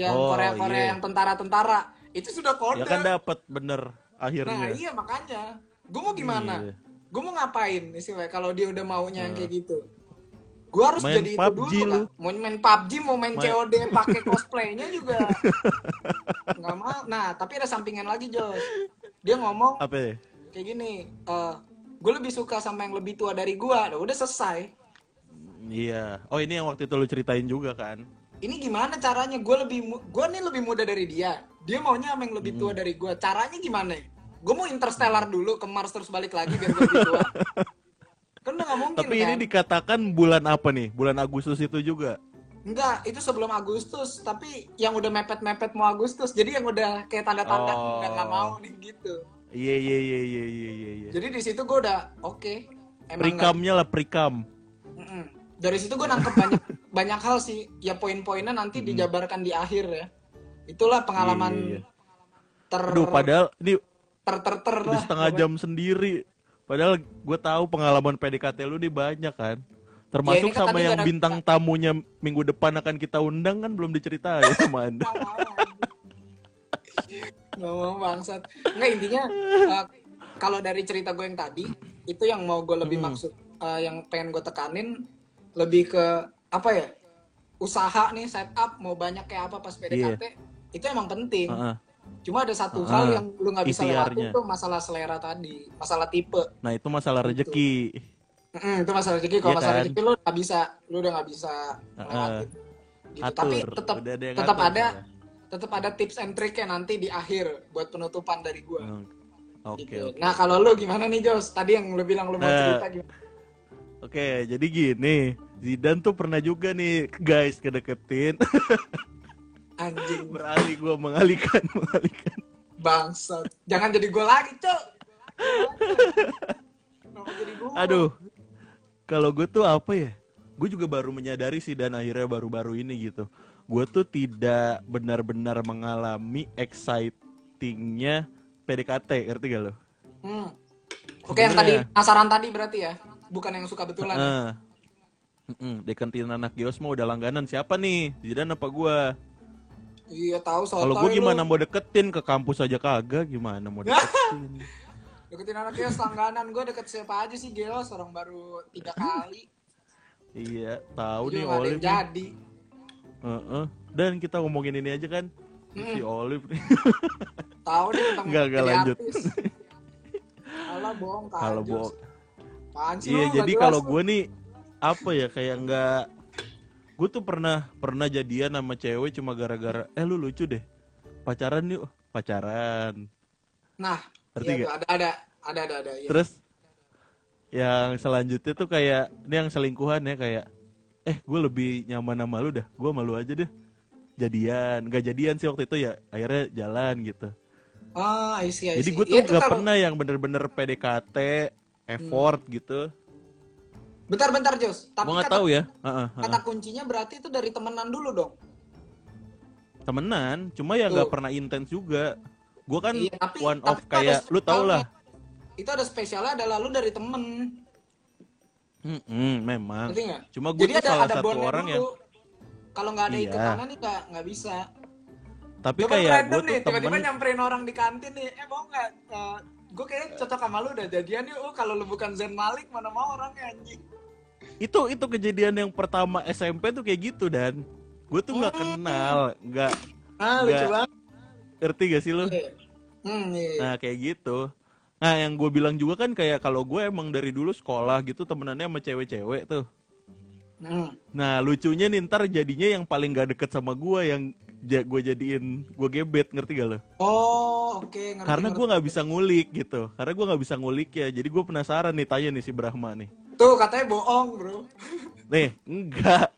yang Oh, Korea Korea iya. yang tentara-tentara itu sudah kode Ya kan dapat bener nah akhirnya. iya makanya gue mau gimana Iya. gue mau ngapain istilahnya kalau dia udah maunya yang Hmm. kayak gitu gue harus Main jadi itu PUBG dulu lu. kan mau main PUBG mau main, Main- COD [laughs] pakai cosplaynya juga [laughs] nggak mau nah tapi ada sampingan lagi Jos dia ngomong Apa ya? kayak gini gue lebih suka sama yang lebih tua dari gue udah selesai Iya. Oh ini yang waktu itu lu ceritain juga kan? Ini gimana caranya gue lebih gue nih lebih muda dari dia dia maunya sama yang lebih Hmm. tua dari gue caranya gimana gue mau interstellar dulu ke Mars terus balik lagi biar gue lebih tua [laughs] kan udah nggak mungkin Tapi kan ini dikatakan bulan apa nih? Bulan Agustus itu juga. enggak itu sebelum Agustus tapi yang udah mepet-mepet mau Agustus jadi yang udah kayak tanda-tanda Oh. nggak mau nih gitu Iya iya iya iya iya iya. iya. jadi di situ gue udah oke emang nggak- Prikamnya lah prikam. Mm-mm. Dari situ gue nangkep banyak [laughs] banyak hal sih ya poin-poinnya nanti dijabarkan di akhir ya itulah pengalaman Iya, iya, ter Aduh padahal ini ter ter ter lah setengah jam sendiri. Padahal gue tahu pengalaman PDKT lu nih banyak kan. Termasuk Ya, kan sama yang gara- bintang tamunya minggu depan akan kita undang kan belum diceritain [laughs] sama anda. Mau bangsat nggak intinya [laughs] eh, kalau dari cerita gue yang tadi itu yang mau gue lebih Hmm. maksud eh, yang pengen gue tekanin lebih ke apa ya usaha nih setup mau banyak kayak apa pas PDKT itu emang penting Heeh. cuma ada satu Ah, hal yang lu nggak bisa lewatin ikhtiarnya. tuh masalah selera tadi masalah tipe Nah itu masalah rezeki. Mm, itu masalah rezeki kalau Iya masalah kan? rezeki lu nggak bisa lu udah nggak bisa Heeh. lewatin gitu Atur. tapi tetap tetap ada soalnya. tetap ada tips and triknya nanti di akhir buat penutupan dari gua Hmm. Oke gitu. oke. Nah kalau lu gimana nih Jos? Tadi yang lu bilang lu mau Nah. cerita gimana? Oke, jadi gini, Zidan tuh pernah juga nih guys kedeketin [laughs] Anjing beralih gua mengalihkan [laughs] mengalihkan. bangsat. Jangan jadi gua lagi cok. Aduh, kalau gue tuh apa ya? Gue juga baru menyadari sih dan akhirnya baru-baru ini gitu. Gue tuh tidak benar-benar mengalami excitingnya PDKT, ngerti gak lo? Hmm. Oke yang tadi penasaran tadi berarti ya, bukan yang suka betulan. ya? Heeh. Mm-mm, deketin anak Gios mah udah langganan siapa nih? Zidan apa gua? Iya tahu soal Kalau gua gimana mau deketin ke kampus aja kagak gimana mau [laughs] deketin? deketin anak Geos langganan gue deket siapa aja sih Geos orang baru tiga kali iya, tahu nih nggak ada Olive. nih. jadi Heeh. Dan kita ngomongin ini aja kan. Mm. Si Olive nih. tahu deh tentang [laughs] Nggak, nggak jadi lanjut. [laughs] Alah bohong Kalau bohong. Iya, nggak jadi kalau gue nih apa ya kayak nggak gue tuh pernah pernah jadian sama cewek cuma gara-gara eh lu lucu deh. Pacaran yuk. Pacaran. Nah Ngerti iya nggak? ada ada ada ada ada iya. terus yang selanjutnya tuh kayak ini yang selingkuhan ya kayak eh gue lebih nyaman sama lu dah. Gue malu aja deh. Jadian. Gak jadian sih waktu itu ya akhirnya jalan gitu. Ah I see, I jadi see. gue Iya, tuh itu gak pernah yang bener-bener PDKT effort gitu. Bentar-bentar Jos. Tapi nggak kata, tahu ya. Kata kuncinya berarti itu dari temenan dulu dong. Temenan cuma ya nggak pernah intens juga. Gue kan Iya, tapi- one tapi of kayak lu tau lah. itu ada spesialnya adalah lu dari temen. Mm-mm, memang. Cuma gue jadi tuh ada salah ada satu orang dulu. yang kalau nggak ada Iya. ikatannya nih nggak nggak bisa. Tapi Coba kayak gue nih, tuh tiba-tiba temen nyamperin orang di kantin nih, eh mau nggak? Gue kayaknya cocok sama lu udah jadian yuk. Oh, kalau lu bukan Zen Malik, mana mau orangnya anjing. itu itu kejadian yang pertama SMP tuh kayak gitu dan gue tuh nggak kenal nggak Ah, Nggak. lucu banget. ngerti gak sih lu Hmm, iya. nah kayak gitu nah yang gue bilang juga kan kayak kalau gue emang dari dulu sekolah gitu temenannya sama cewek-cewek tuh Hmm. nah lucunya nih ntar jadinya yang paling gak deket sama gue yang ja, gue jadiin gue gebet ngerti gak lo? Oh, oke, ngerti. karena gue nggak bisa ngulik gitu. Karena gue nggak bisa ngulik ya. Jadi gue penasaran nih tanya nih si Brahma nih. Tuh, katanya bohong, bro. [laughs] nih enggak.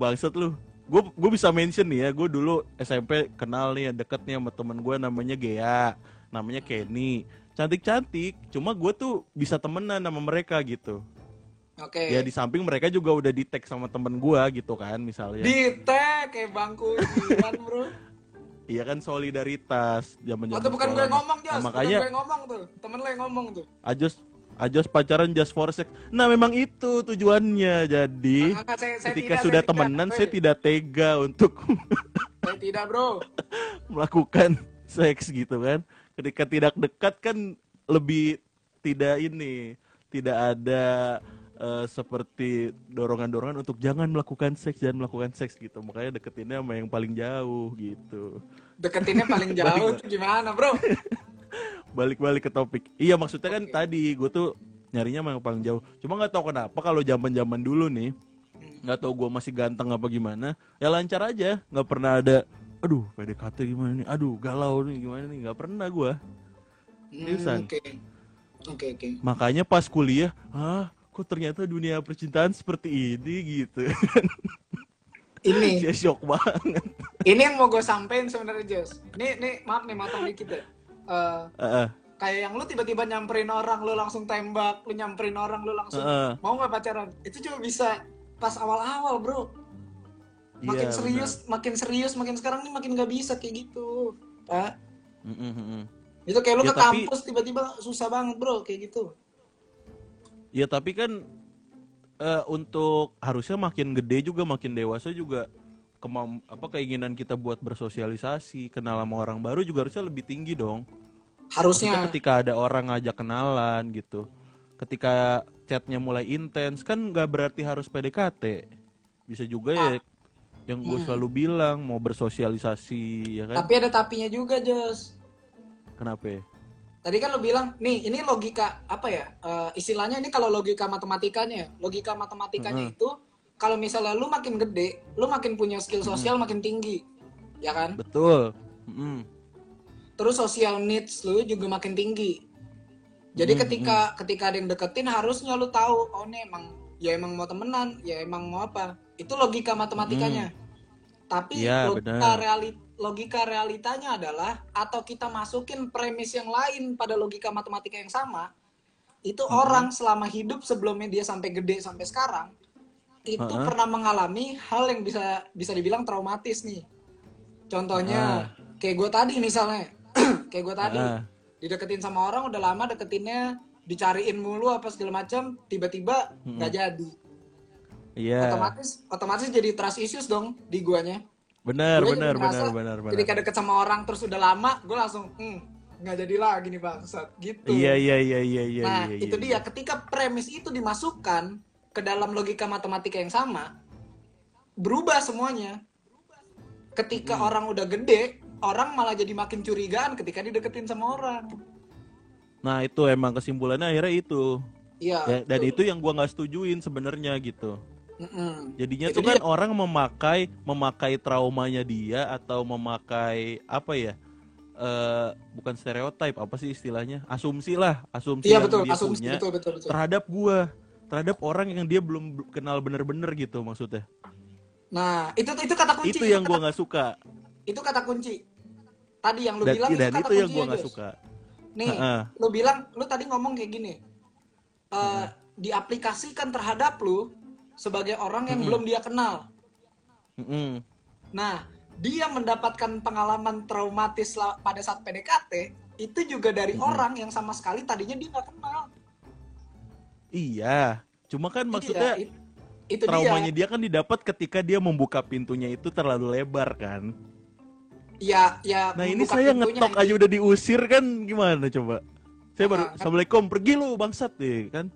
Bangsat lu. Gue gue bisa mention nih ya gue dulu SMP kenal nih deket nih sama temen gue namanya Gea namanya Kenny. Cantik cantik cuma gue tuh bisa temenan sama mereka gitu Oke. ya di samping mereka juga udah di tag sama temen gue gitu kan misalnya Di tag kayak bangku sembilan, bro. [laughs] iya kan solidaritas zaman Oh, zaman tuh bukan gue ngomong, Jos. nah, Bukan makanya gue ngomong tuh. Temen lo yang ngomong tuh. Ajos Ajos pacaran just for sex. Nah, memang itu tujuannya. Jadi, Ah, ah, saya- saya ketika tidak, sudah saya tidak. temenan, Weh. saya tidak tega untuk [laughs] Saya tidak, bro. [laughs] melakukan seks gitu kan. Ketika tidak dekat kan lebih tidak ini, tidak ada eh, seperti dorongan-dorongan untuk jangan melakukan seks, jangan melakukan seks gitu. Makanya deketinnya sama yang paling jauh gitu. Deketinnya [laughs] paling jauh tuh gimana, bro? [laughs] Balik-balik ke topik. Iya, maksudnya kan Oke. tadi gue tuh nyarinya sama yang paling jauh. Cuma nggak tahu kenapa kalau zaman-zaman dulu nih, nggak tahu gue masih ganteng apa gimana, ya lancar aja. Nggak pernah ada, aduh PDKT gimana nih, aduh galau nih gimana nih, nggak pernah gue. Hmm? Oke. Oke, oke. Makanya pas kuliah, ah kok ternyata dunia percintaan seperti ini gitu. Ini, [laughs] Saya shock banget. ini yang mau gue sampein sebenarnya, Jos. Nih, nih, maaf nih, motong dikit ya. Eh, Heeh, kayak yang lu tiba-tiba nyamperin orang, lu langsung tembak, lu nyamperin orang, lu langsung heeh. mau nggak pacaran? Itu juga bisa pas awal-awal, bro. Makin Iya, serius, makin serius, makin sekarang nih makin nggak bisa kayak gitu. Pak, benar. Mm, mm, mm. itu kayak lu Ya, ke tapi- kampus tiba-tiba susah banget, bro, kayak gitu. Ya tapi kan eh, untuk harusnya makin gede juga makin dewasa juga kemam apa keinginan kita buat bersosialisasi kenal sama orang baru juga harusnya lebih tinggi dong. Maksudnya Harusnya. ketika ada orang ngajak kenalan gitu, ketika chatnya mulai intens kan nggak berarti harus PDKT, bisa juga ya yang gue Hmm. selalu bilang mau bersosialisasi ya kan? Tapi ada tapinya juga, Jos. Kenapa? Ya? Tadi kan lo bilang, nih ini logika apa ya? eh, istilahnya ini kalau logika matematikanya, logika matematikanya Mm-mm. itu kalau misalnya lu makin gede, lu makin punya skill sosial makin tinggi, ya kan? Betul. Mm-mm. Terus social needs lu juga makin tinggi. Jadi Mm-mm. ketika ketika ada yang deketin harusnya lu tahu, oh nih emang ya emang mau temenan, ya emang mau apa? Itu logika matematikanya. Tapi Iya, logika reali- logika realitanya adalah atau kita masukin premis yang lain pada logika matematika yang sama, itu Mhm. orang selama hidup sebelumnya dia sampai gede sampai sekarang itu Heeh. pernah mengalami hal yang bisa bisa dibilang traumatis nih. Contohnya kayak gue tadi misalnya, [clears throat] kayak gue tadi Ah. dideketin sama orang udah lama deketinnya dicariin mulu apa segala macam tiba-tiba nggak jadi Iya. otomatis otomatis jadi trust issues dong di guanya. Benar, Gue benar, jadi merasa benar, benar, benar. Ketika deket sama orang terus udah lama, gue langsung, hmm, nggak jadi lagi nih bangsat, gitu. Iya, iya, iya, iya, iya. nah, iya, itu iya. dia. Ketika premis itu dimasukkan ke dalam logika matematika yang sama, berubah semuanya. Ketika Hmm. orang udah gede, orang malah jadi makin curigaan ketika dideketin sama orang. Nah, itu emang kesimpulannya akhirnya itu. Iya. Ya, dan itu yang gua nggak setujuin sebenarnya gitu. Mm-mm. Jadinya Itu tuh kan dia. orang memakai memakai traumanya dia atau memakai apa ya? eh bukan stereotip, apa sih istilahnya? Asumsi lah, asumsi Iya yang betul, dia asumsi punya betul betul betul. terhadap gua, terhadap orang yang dia belum kenal bener-bener gitu maksudnya. Nah, itu itu kata kunci. itu yang kata- gua nggak suka. itu kata kunci. Tadi yang lu Dan, bilang dan itu kata itu yang gua nggak Jos. suka. Nih, Heeh. lu bilang lu tadi ngomong kayak gini. Eh diaplikasikan terhadap lu sebagai orang yang Mm-mm. belum dia kenal. Mm-mm. Nah, dia mendapatkan pengalaman traumatis pada saat PDKT itu juga dari Mm-mm. orang yang sama sekali tadinya dia nggak kenal. Iya, cuma kan maksudnya Iya, it- itu traumanya dia. dia kan didapat ketika dia membuka pintunya itu terlalu lebar kan. Ya, ya Nah ini saya ngetok aja udah diusir kan gimana coba? Saya baru Ah, kan- assalamualaikum pergi lu bangsat deh kan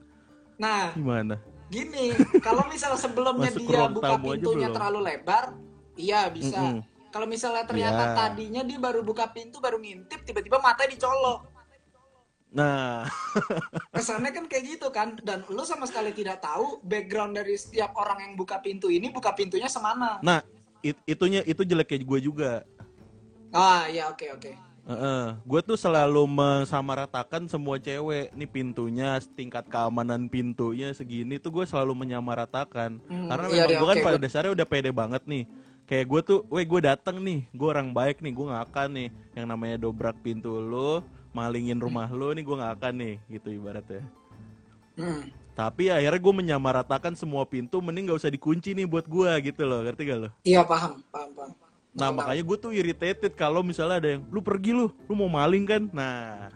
Nah, gimana? Gini, kalau misal sebelumnya Masuk dia buka pintunya terlalu lebar, iya bisa. Mm-mm. Kalau misalnya ternyata Iya. tadinya dia baru buka pintu, baru ngintip, tiba-tiba matanya dicolok. Nah [laughs] Kesannya kan kayak gitu kan. Dan lu sama sekali tidak tahu background dari setiap orang yang buka pintu ini, buka pintunya semana. nah it- itunya itu jeleknya gue juga. Ah, iya oke oke. Gue tuh selalu mensamaratakan semua cewek nih pintunya tingkat keamanan pintunya segini tuh gue selalu menyamaratakan Hmm, karena iya, memang iya, gue kan oke, pada dasarnya udah pede banget nih kayak gue tuh, weh gue dateng nih, gue orang baik nih, gue gak akan nih yang namanya dobrak pintu lo, malingin rumah lo nih gue gak akan nih gitu ibaratnya. Hmm. Tapi akhirnya gue menyamaratakan semua pintu, mending gak usah dikunci nih buat gue gitu loh, ngerti gak lo? Iya paham, paham, paham. Nah Betul, makanya gue tuh irritated kalau misalnya ada yang, lu pergi lu, lu mau maling kan? Nah,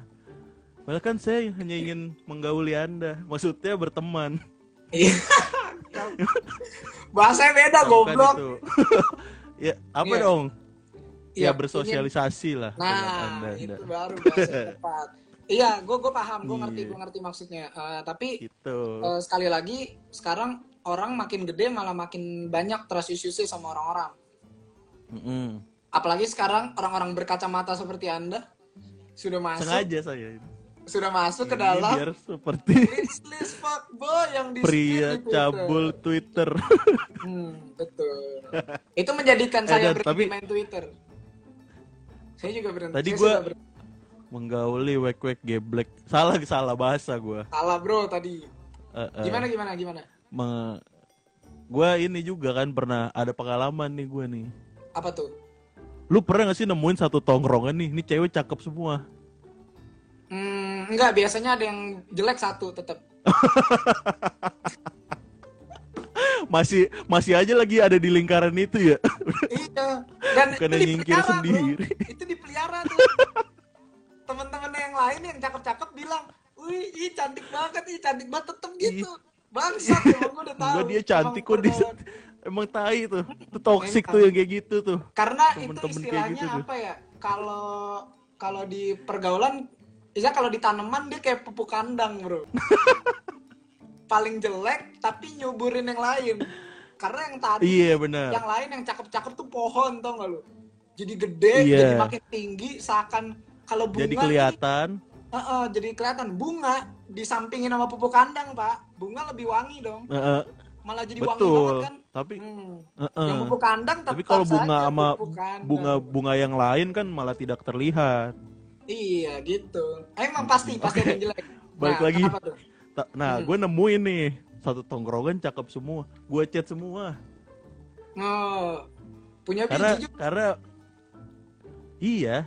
malah kan saya hanya ingin menggauli anda, maksudnya berteman. Iya. [laughs] Bahasanya beda Bukan goblok. [laughs] ya apa Iya. dong? Iya, ya bersosialisasi lah dengan Nah, anda. itu anda. baru [laughs] tepat. Iya, gue gue paham, gue ngerti, Iya. gue ngerti maksudnya. Eh, tapi Gitu. eh, sekali lagi, sekarang orang makin gede malah makin banyak trust issues sama orang-orang. Mm-mm. Apalagi sekarang orang-orang berkacamata seperti anda sudah masuk, Sengaja saya ini. sudah masuk ke Ini dalam biar seperti [laughs] list list fuckboy yang di pria cabul Twitter. [laughs] Hmm, betul. Itu menjadikan saya Eh, Dan, berhenti tapi- main Twitter. Saya juga berhenti. Tadi saya sudah ber- Menggauli wek-wek geblek. Salah salah bahasa gue. salah bro tadi. Eh, Gimana gimana gimana? me gue ini juga kan pernah ada pengalaman nih gue nih Apa tuh? lu pernah gak sih nemuin satu tongkrongan nih ini cewek cakep semua Hmm, enggak, biasanya ada yang jelek satu tetap. [laughs] masih masih aja lagi ada di lingkaran itu ya [laughs] iya. Dan Bukannya itu nyingkir dipelihara, bro. sendiri. Itu dipelihara tuh. [laughs] Teman-teman yang lain yang cakep-cakep bilang, "Wih, ih cantik banget, ih cantik banget tetep gitu." Bangsat, emang gue udah tahu. Enggak dia cantik kok dia pergaulan- emang tai tuh itu toxic Memang. tuh yang kayak gitu tuh Karena itu Temen-temen kayak istilahnya gitu apa ya? Kalau kalau di pergaulan, bisa kalau di tanaman dia kayak pupuk kandang, bro. [laughs] Paling jelek tapi nyuburin yang lain. Karena yang tadi, iya benar yang lain yang cakep-cakep tuh pohon, tau gak lu? Jadi gede, Iya. jadi makin tinggi, seakan kalau bunga jadi nih, kelihatan Heeh, jadi kelihatan bunga disampingin sama pupuk kandang, Pak. Bunga lebih wangi dong. Heeh, Malah jadi wangi banget betul kan. tapi Hmm. heeh. Yang pupuk kandang tapi kalau bunga saja sama bunga bunga yang lain kan malah tidak terlihat Iya gitu. Emang pasti pasti ada yang [laughs] jelek. Balik nah, lagi. tuh? Ta- Nah, Hmm. gue nemuin nih satu tongkrongan cakep semua. Gue chat semua. Oh, punya Karena juga. karena iya,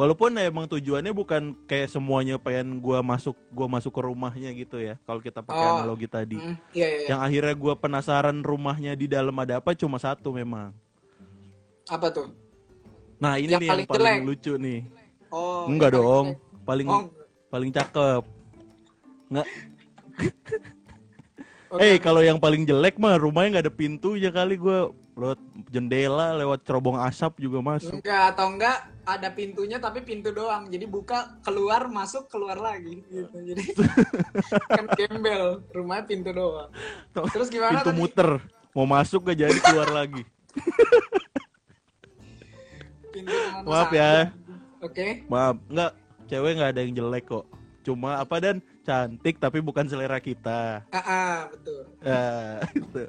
walaupun emang tujuannya bukan kayak semuanya pengen gue masuk gua masuk ke rumahnya gitu ya. Kalau kita pakai Oh. analogi tadi. Hmm, iya iya. iya. Yang akhirnya gue penasaran rumahnya di dalam ada apa cuma satu memang. Apa tuh? Nah ini Yang nih yang paling paling jelek. lucu nih. Oh, Enggak paling dong, jelek. paling Oh, paling cakep. Nggak. [laughs] Eh kalau yang paling jelek mah rumahnya nggak ada pintunya kali gue lewat jendela lewat cerobong asap juga masuk. Enggak atau enggak ada pintunya tapi pintu doang. Jadi buka keluar masuk keluar lagi gitu. Jadi [laughs] kan gembel rumahnya pintu doang. Terus gimana Pintu tadi? muter mau masuk gak jadi keluar lagi. [laughs] Pintu Maaf ya. Oke. Maaf, nggak cewek nggak ada yang jelek kok. Cuma apa dan cantik tapi bukan selera kita. Ah, ah, betul. Ya, [laughs] itu.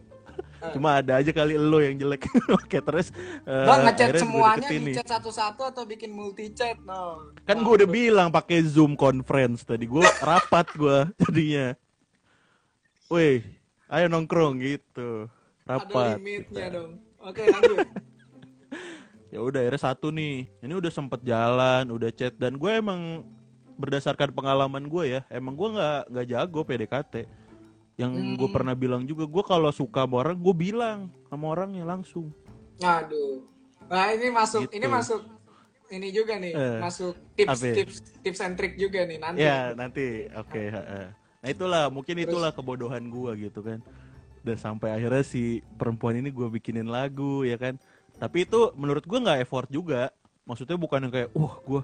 Cuma ada aja kali lo yang jelek. [laughs] Oke terus. eh, Bang ngechat semuanya deketin nih. di chat satu-satu atau bikin multi chat? No. Kan gue udah bilang pakai Zoom conference tadi. Gue [laughs] rapat gue jadinya. Weh, ayo nongkrong gitu. Ada Rapat. limitnya kita. dong. Oke lanjut. [laughs] Ya udah akhirnya satu nih. Ini udah sempet jalan, udah chat dan gue emang berdasarkan pengalaman gue ya, emang gue nggak nggak jago PDKT. Yang gue Hmm. pernah bilang juga, gue kalau suka sama orang, gue bilang sama orangnya langsung. Aduh. Nah ini masuk, Gitu. ini masuk, ini juga nih, Eh, masuk tips, apa ya? tips, tips and trick juga nih nanti. Ya nanti, oke. heeh. Nah itulah, mungkin itulah kebodohan gue gitu kan. Dan sampai akhirnya si perempuan ini gue bikinin lagu ya kan. Tapi itu menurut gue nggak effort juga. Maksudnya bukan yang kayak, wah gue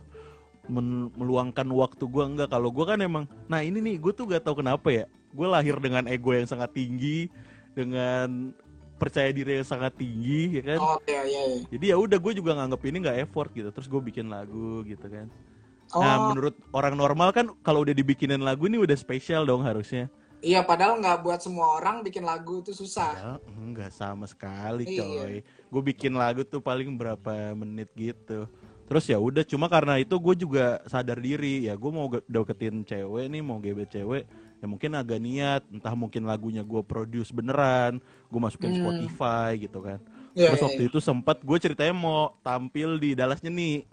men- meluangkan waktu gue enggak. Kalau gue kan emang, nah ini nih gue tuh gak tahu kenapa ya. Gue lahir dengan ego yang sangat tinggi, dengan percaya diri yang sangat tinggi ya kan. Oh iya iya. iya. Jadi ya udah gue juga nganggep ini nggak effort gitu. Terus gue bikin lagu gitu kan. Oh Nah, menurut orang normal kan kalau udah dibikinin lagu ini udah spesial dong harusnya. iya padahal nggak buat semua orang bikin lagu itu susah. Ya, enggak sama sekali, Iya. coy. Gue bikin lagu tuh paling berapa menit gitu. Terus ya udah cuma karena itu gue juga sadar diri ya gue mau deketin cewek nih mau gebet cewek ya mungkin agak niat entah mungkin lagunya gue produce beneran gue masukin Hmm. Spotify gitu kan Iya, terus iya, waktu iya. itu sempat gue ceritanya mau tampil di Dallas Nyeni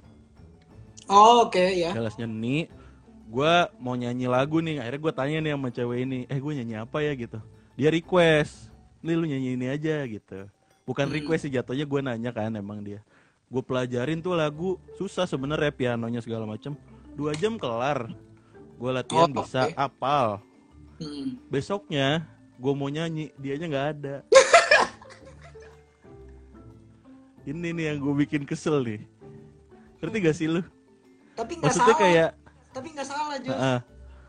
Oh oke ya. Dallas Nyeni gue mau nyanyi lagu nih akhirnya gue tanya nih sama cewek ini eh gue nyanyi apa ya gitu dia request nih lu nyanyi ini aja gitu bukan Hmm. request sih jatuhnya gue nanya kan emang dia gue pelajarin tuh lagu susah sebenarnya pianonya segala macem dua jam kelar gue latihan Oh, bisa oke. apal Hmm. besoknya gue mau nyanyi dianya nggak ada [laughs] ini nih yang gue bikin kesel nih ngerti gak sih lu Tapi nggak maksudnya salah. kayak Tapi nggak salah Jus. Heeh.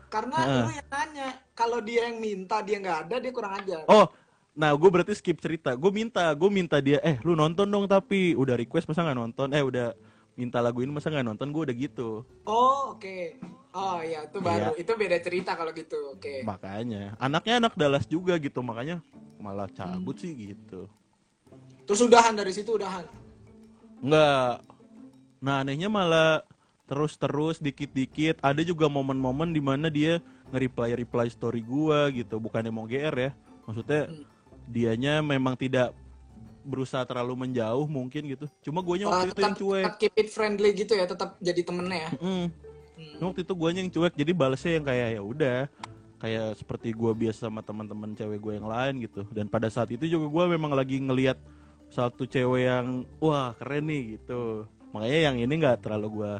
Karena Heeh. lu yang nanya. Kalau dia yang minta dia nggak ada dia kurang ajar. Oh, nah gue berarti skip cerita. Gue minta, gue minta dia, eh lu nonton dong tapi udah request masa nggak nonton? Eh udah minta lagu ini masa nggak nonton? Gue udah gitu. Oh oke. Oh iya itu baru. Itu beda cerita kalau gitu. Oke. Makanya, anaknya anak Dallas juga gitu, makanya malah cabut sih gitu. Terus udahan dari situ udahan. Enggak. Nah anehnya malah terus-terus dikit-dikit. Ada juga momen-momen di mana dia nge-reply-reply story gua gitu. Bukannya mau GR ya. Maksudnya Hmm. dianya memang tidak berusaha terlalu menjauh mungkin gitu. Cuma guanya Oh, waktu itu tetap, yang cuek. tetap keep it friendly gitu ya. Tetap jadi temennya ya. Mm. Hmm. Waktu itu guanya yang cuek jadi balasnya yang kayak ya udah kayak seperti gua biasa sama teman-teman cewek gue yang lain gitu. Dan pada saat itu juga gua memang lagi ngelihat satu cewek yang wah keren nih gitu. Makanya yang ini nggak terlalu gua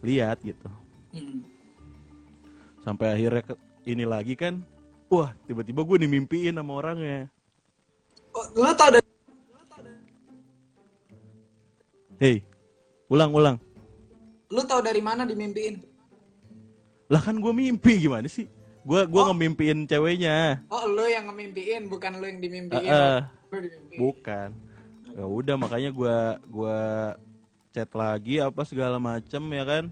lihat gitu. Hmm. Sampai akhirnya ke- ini lagi kan wah tiba-tiba gue dimimpiin sama orangnya. Oh, lu tau dari Hei, ulang ulang. lu tau dari mana dimimpiin? Lah kan gue mimpi gimana sih? Gua gua ngemimpiin ceweknya. Oh lu yang ngemimpiin bukan lu yang dimimpiin. Heeh. Lu dimimpiin. Bukan. Ya udah makanya gua gua chat lagi apa segala macem ya kan.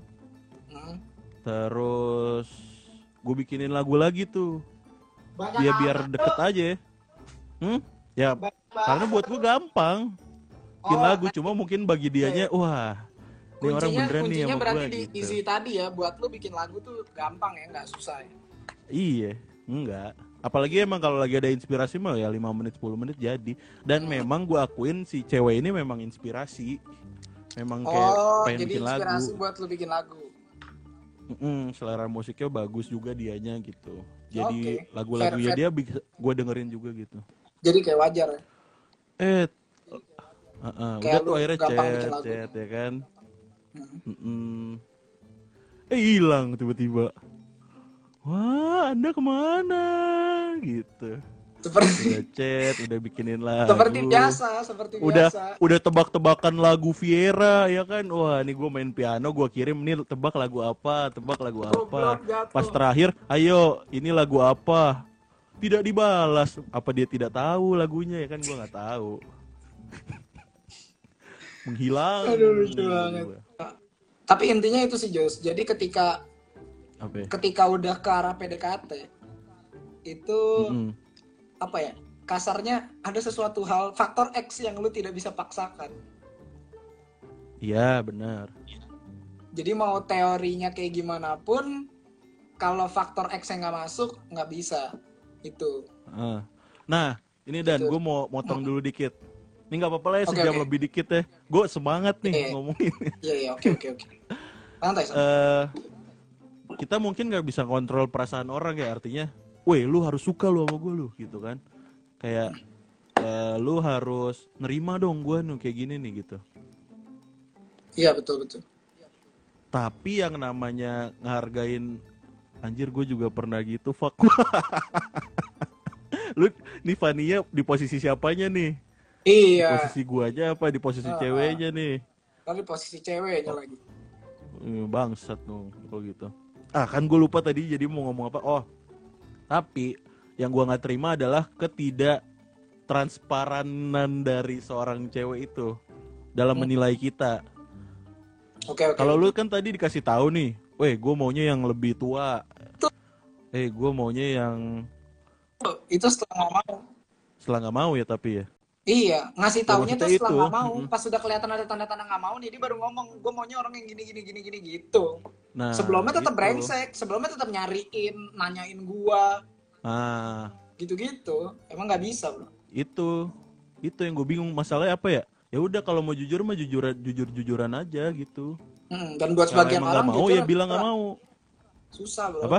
Hmm. Terus gue bikinin lagu lagi tuh. Banyak Ya biar deket aja. Hmm? Ya Ba- karena buat gue gampang. Bikin Oh, lagu cuma mungkin bagi dianya wah ini orang beneran nih sama berarti gue di gitu. easy tadi ya buat lu bikin lagu tuh gampang ya nggak susah ya. Iya, enggak. Apalagi emang kalau lagi ada inspirasi mah ya 5 menit 10 menit jadi. Dan Hmm. memang gua akuin si cewek ini memang inspirasi. Memang kayak Oh, pengen jadi bikin lagu. inspirasi buat lu bikin lagu. Mm-mm, selera musiknya bagus juga dianya gitu. Jadi Oke. lagu-lagunya dia gue dengerin juga gitu. Jadi kayak wajar ya. Eh, uh-uh, Kayak udah tuh akhirnya chat, chat ya kan. Hmm. Mm-mm. Eh hilang tiba-tiba. wah anda ke mana? Gitu. Seperti udah chat udah bikinin [laughs] lagu. Seperti biasa, seperti udah biasa. udah tebak-tebakan lagu Viera ya kan? Wah ini gue main piano gue kirim nih tebak lagu apa? Tebak lagu apa? Pas terakhir ayo ini lagu apa? Tidak dibalas. Apa dia tidak tahu lagunya ya kan? Gue nggak tahu [laughs] menghilang Aduh, lucu banget. Tapi intinya itu sih Jos. Jadi ketika apa ya? ketika udah ke arah PDKT itu Mm-mm. apa ya? Kasarnya ada sesuatu hal faktor X yang lu tidak bisa paksakan. iya benar Jadi mau teorinya kayak gimana pun kalau faktor X yang nggak masuk nggak bisa. Itu. Ah. nah ini dan Gitu. gue mau motong dulu dikit ini nggak apa-apa lah ya sejam oke. lebih dikit ya gue semangat nih Iya. ngomongin Iya iya oke oke oke. Santai santai. eh kita mungkin nggak bisa kontrol perasaan orang ya artinya, weh lu harus suka lu sama gue lu gitu kan, kayak eh, lu harus nerima dong gue nih kayak gini nih gitu. Iya betul betul. Tapi yang namanya ngehargain anjir gue juga pernah gitu fuck. [laughs] lu nih Fania di posisi siapanya nih? Di Iya. posisi guanya apa di posisi Ah, ceweknya nih? Kali posisi ceweknya lagi. Eh, Bangsat dong kalau gitu. Ah kan gue lupa tadi jadi mau ngomong apa? Oh, tapi yang gua nggak terima adalah ketidak transparanan dari seorang cewek itu dalam Hmm. menilai kita. Oke oke. Kalau lu kan tadi dikasih tahu nih, weh gue maunya yang lebih tua. Tuh. Eh gue maunya yang itu setelah nggak mau. setelah nggak mau ya tapi ya. Iya, ngasih Ya, taunya tuh setelah itu. mau. Mm-mm. Pas sudah kelihatan ada tanda-tanda nggak mau nih, dia baru ngomong, gue maunya orang yang gini gini gini gini gitu. Nah, sebelumnya tetap gitu. brengsek, sebelumnya tetap nyariin, nanyain gua, Ah, gitu-gitu. Emang nggak bisa, bro. itu itu yang gue bingung masalahnya apa ya? Ya udah kalau mau jujur mah jujur jujur jujuran aja gitu. Hmm, dan buat Kalau sebagian orang nggak mau jujur ya bilang nggak mau. Susah, bro. Apa?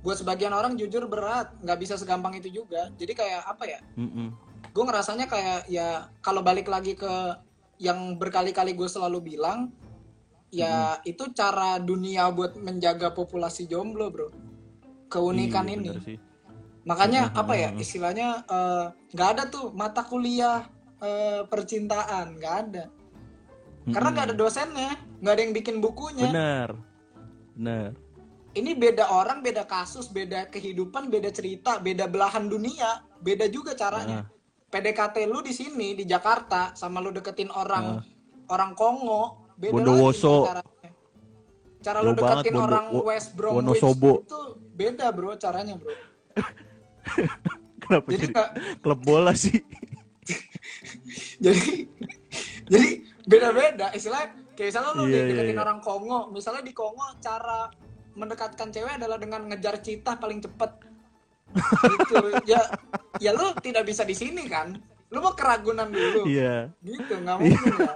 Buat sebagian orang jujur berat, nggak bisa segampang itu juga. Jadi kayak apa ya? Mm-mm. Gue ngerasanya kayak ya kalau balik lagi ke yang berkali-kali gue selalu bilang, ya itu cara dunia buat menjaga populasi jomblo, bro. Keunikan Iya, ini. sih. Makanya Mhm, apa ya istilahnya eh, nggak ada tuh mata kuliah eh, percintaan nggak ada karena nggak ada dosennya nggak ada yang bikin bukunya Benar. Benar. ini beda orang beda kasus beda kehidupan beda cerita beda belahan dunia beda juga caranya PDKT lu di sini di Jakarta sama lu deketin orang orang Kongo beda Bondowoso. lagi cara lu banget, deketin Bondo- orang West Bromwich itu beda bro caranya bro [laughs] Kenapa jadi jadi klub bola sih? [laughs] jadi jadi beda-beda istilahnya kayak misalnya lu Iya, deketin iya. orang Kongo misalnya di Kongo cara mendekatkan cewek adalah dengan ngejar cita paling cepet gitu ya ya lu tidak bisa di sini kan lu mau keragunan dulu Iya. gitu nggak mungkin ya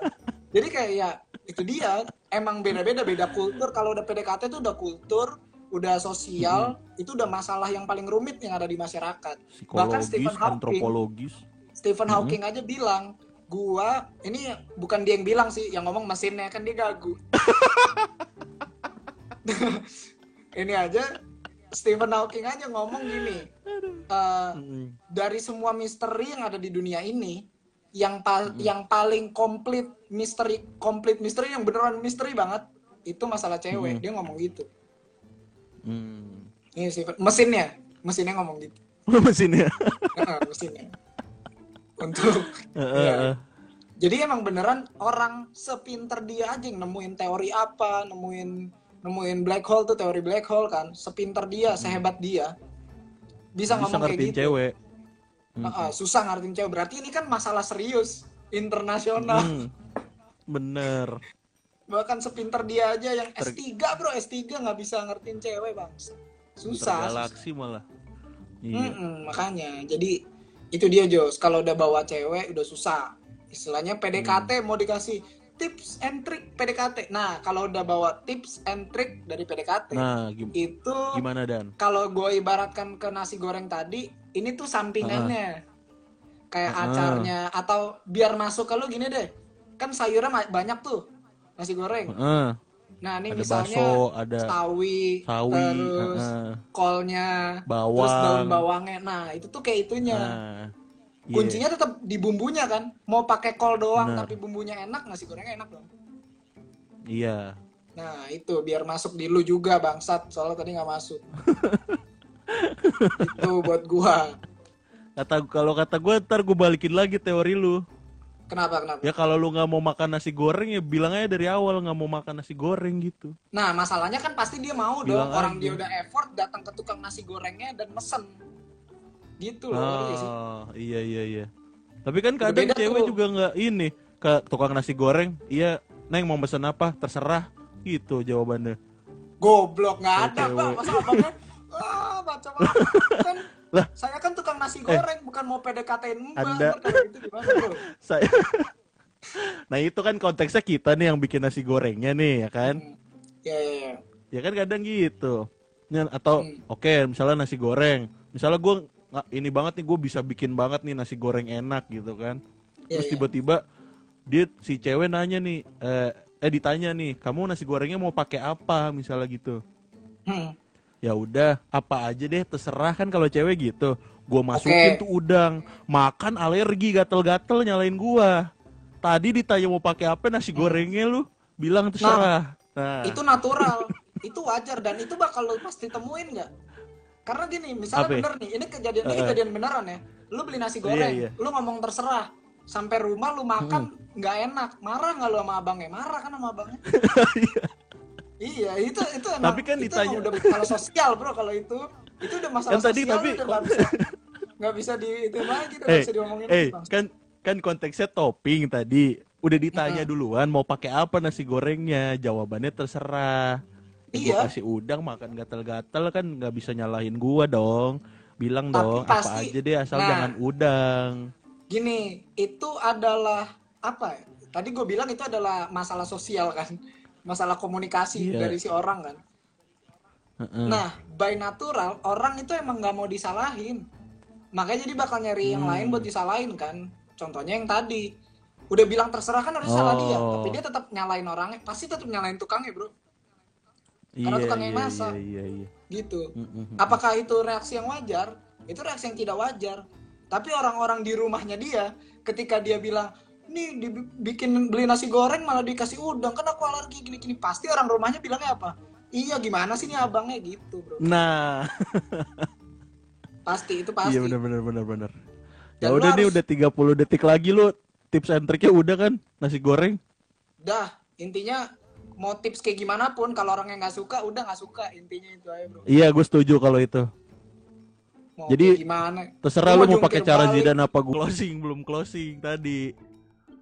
jadi kayak ya itu dia emang beda-beda beda kultur kalau udah PDKT itu udah kultur udah sosial itu udah masalah yang paling rumit yang ada di masyarakat Bahkan Stephen Hawking. antropologis. Stephen Mhm. Hawking aja bilang, gua ini bukan dia yang bilang sih, yang ngomong mesinnya kan dia gagu. [laughs] [laughs] ini aja Stephen Hawking aja ngomong gini, eh, Mm-mm. dari semua misteri yang ada di dunia ini, yang pa- yang paling komplit misteri komplit misteri yang beneran misteri banget itu masalah cewek. Mhm. Dia ngomong gitu. Hmm. Ini Stephen, mesinnya, mesinnya ngomong gitu. [laughs] Mesinnya. Heeh, mesinnya. Untuk Iya. eh. Jadi emang beneran orang sepinter dia aja yang nemuin teori apa, nemuin nemuin black hole tuh teori black hole kan, sepinter dia, sehebat dia bisa, Bisa ngomong kayak gitu. cewek. Hmm. Heeh, susah ngertiin cewek. Berarti ini kan masalah serius internasional. Hmm. Bener. Bahkan sepinter dia aja yang Ter- S3 bro, S3 nggak bisa ngertiin cewek bang. Susah. Galaksi malah. Iya. Mm-mm, makanya jadi itu dia Jos kalau udah bawa cewek udah susah istilahnya PDKT mau dikasih tips and trick PDKT nah kalau udah bawa tips and trick dari PDKT Nah, gim- itu gimana Dan? kalau gue ibaratkan ke nasi goreng tadi ini tuh sampingannya kayak Ah. acarnya atau biar masuk ke lu gini deh kan sayurnya banyak tuh nasi goreng Heeh. Nah, ini ada misalnya bakso, ada sawi, sawi, terus heeh, kolnya, terus daun bawang. bawangnya. Nah, itu tuh kayak itunya. Nah, iya. Kuncinya tetap di bumbunya kan. Mau pakai kol doang Benar. tapi bumbunya enak, nasi gorengnya enak dong. Iya. Nah, itu biar masuk di lu juga bangsat. Soalnya tadi nggak masuk. [laughs] itu buat gua. Kata kalau kata gue ntar gue balikin lagi teori lu. Kenapa kenapa? Ya kalau lu nggak mau makan nasi goreng ya bilang aja dari awal nggak mau makan nasi goreng gitu. Nah, masalahnya kan pasti dia mau dong. Bilang Orang aja. dia udah effort datang ke tukang nasi gorengnya dan mesen. Gitu loh, sih? Oh, iya iya iya. Tapi kan kadang beda cewek tuh. juga nggak ini ke tukang nasi goreng. Iya, neng mau pesen apa? Terserah. Gitu jawabannya. Goblok nggak ada, Cewek. Pak. Masa abangnya ah, baca. [laughs] Kan Lah. saya kan tukang nasi goreng, bukan mau PDKT-in Mbak. Anda- gitu gimana, Bro? [laughs] Saya. [laughs] nah itu kan konteksnya kita nih yang bikin nasi gorengnya nih ya kan. Hmm. Ya, ya, ya. Ya kan kadang gitu. Atau Hmm. oke misalnya nasi goreng. Misalnya gue nggak ini banget nih gue bisa bikin banget nih nasi goreng enak gitu kan. Ya, Terus ya. tiba-tiba dia si cewek nanya nih eh, eh ditanya nih kamu nasi gorengnya mau pakai apa misalnya gitu. Hmm. Ya udah apa aja deh terserah kan kalau cewek gitu. Gua masukin Oke. tuh udang makan alergi gatel-gatel nyalain gua. Tadi ditanya mau pakai apa nasi gorengnya lu bilang terserah. Nah, Itu natural, [laughs] itu wajar dan itu bakal lu pasti temuin nggak? Karena gini, misalnya Apa ya? bener nih, ini kejadian ini Eh, eh. kejadian beneran ya. Lu beli nasi goreng, Iya, iya. lu ngomong terserah. Sampai rumah lu makan nggak enak, marah nggak lu sama abangnya? Marah kan sama abangnya? [laughs] iya, itu itu emang. Tapi kan itu ditanya- udah kalau sosial bro, kalau itu itu udah masalah Kan tadi sosial tapi- udah nggak bisa nggak bisa di itu lagi, udah nggak eh bisa diomongin eh lagi, kan kan konteksnya topping tadi. Udah ditanya duluan mau pakai apa nasi gorengnya, jawabannya terserah. Ya, Iya. kasih udang makan gatel-gatel kan nggak bisa nyalahin gua dong. Bilang Tapi dong pasti- apa aja deh asal Nah. jangan udang. Gini, itu adalah apa? ya? Tadi gue bilang itu adalah masalah sosial kan, masalah komunikasi Iya. dari si orang kan. Heeh. Nah, by natural orang itu emang nggak mau disalahin, makanya jadi bakal nyari yang Hmm. lain buat disalahin kan. Contohnya yang tadi, udah bilang terserah kan harus salah dia, Oh. tapi dia tetap nyalain orangnya, pasti tetap nyalain tukangnya bro, Iya, karena tukang yang iya, masak. Iya, iya, iya. gitu. Apakah itu reaksi yang wajar? Itu reaksi yang tidak wajar. Tapi orang-orang di rumahnya dia, ketika dia bilang, nih dibikin beli nasi goreng malah dikasih udang, kan aku alergi gini-gini. Pasti orang rumahnya bilangnya apa? Iya gimana sih nih abangnya gitu bro. Nah, [laughs] Pasti itu pasti. iya benar benar benar benar. Ya udah nih harus- udah 30 detik lagi lu tips and triknya udah kan nasi goreng. Dah intinya mau tips kayak gimana pun kalau orang yang nggak suka udah nggak suka intinya itu aja bro. Iya, gue setuju kalau itu. Mau Jadi- gimana? Terserah Lu mau pakai cara balik. Zidane apa gue closing [laughs] belum closing tadi.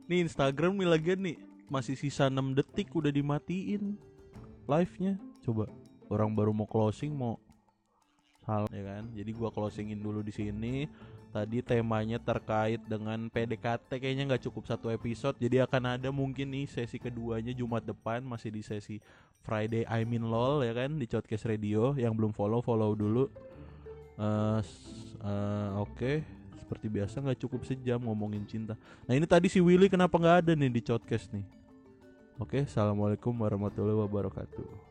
Nih Instagram nih lagi nih masih sisa 6 detik udah dimatiin live-nya. Coba orang baru mau closing mau salah ya kan. Jadi gua closingin dulu di sini. Tadi temanya terkait dengan PDKT kayaknya nggak cukup satu episode. Jadi akan ada mungkin nih sesi keduanya Jumat depan masih di sesi Friday I mean lol ya kan di Podcast Radio. Yang belum follow follow dulu. S- eh, Oke, seperti biasa nggak cukup sejam ngomongin cinta. Nah ini tadi si Willy kenapa nggak ada nih di podcast nih? Oke, assalamualaikum warahmatullahi wabarakatuh.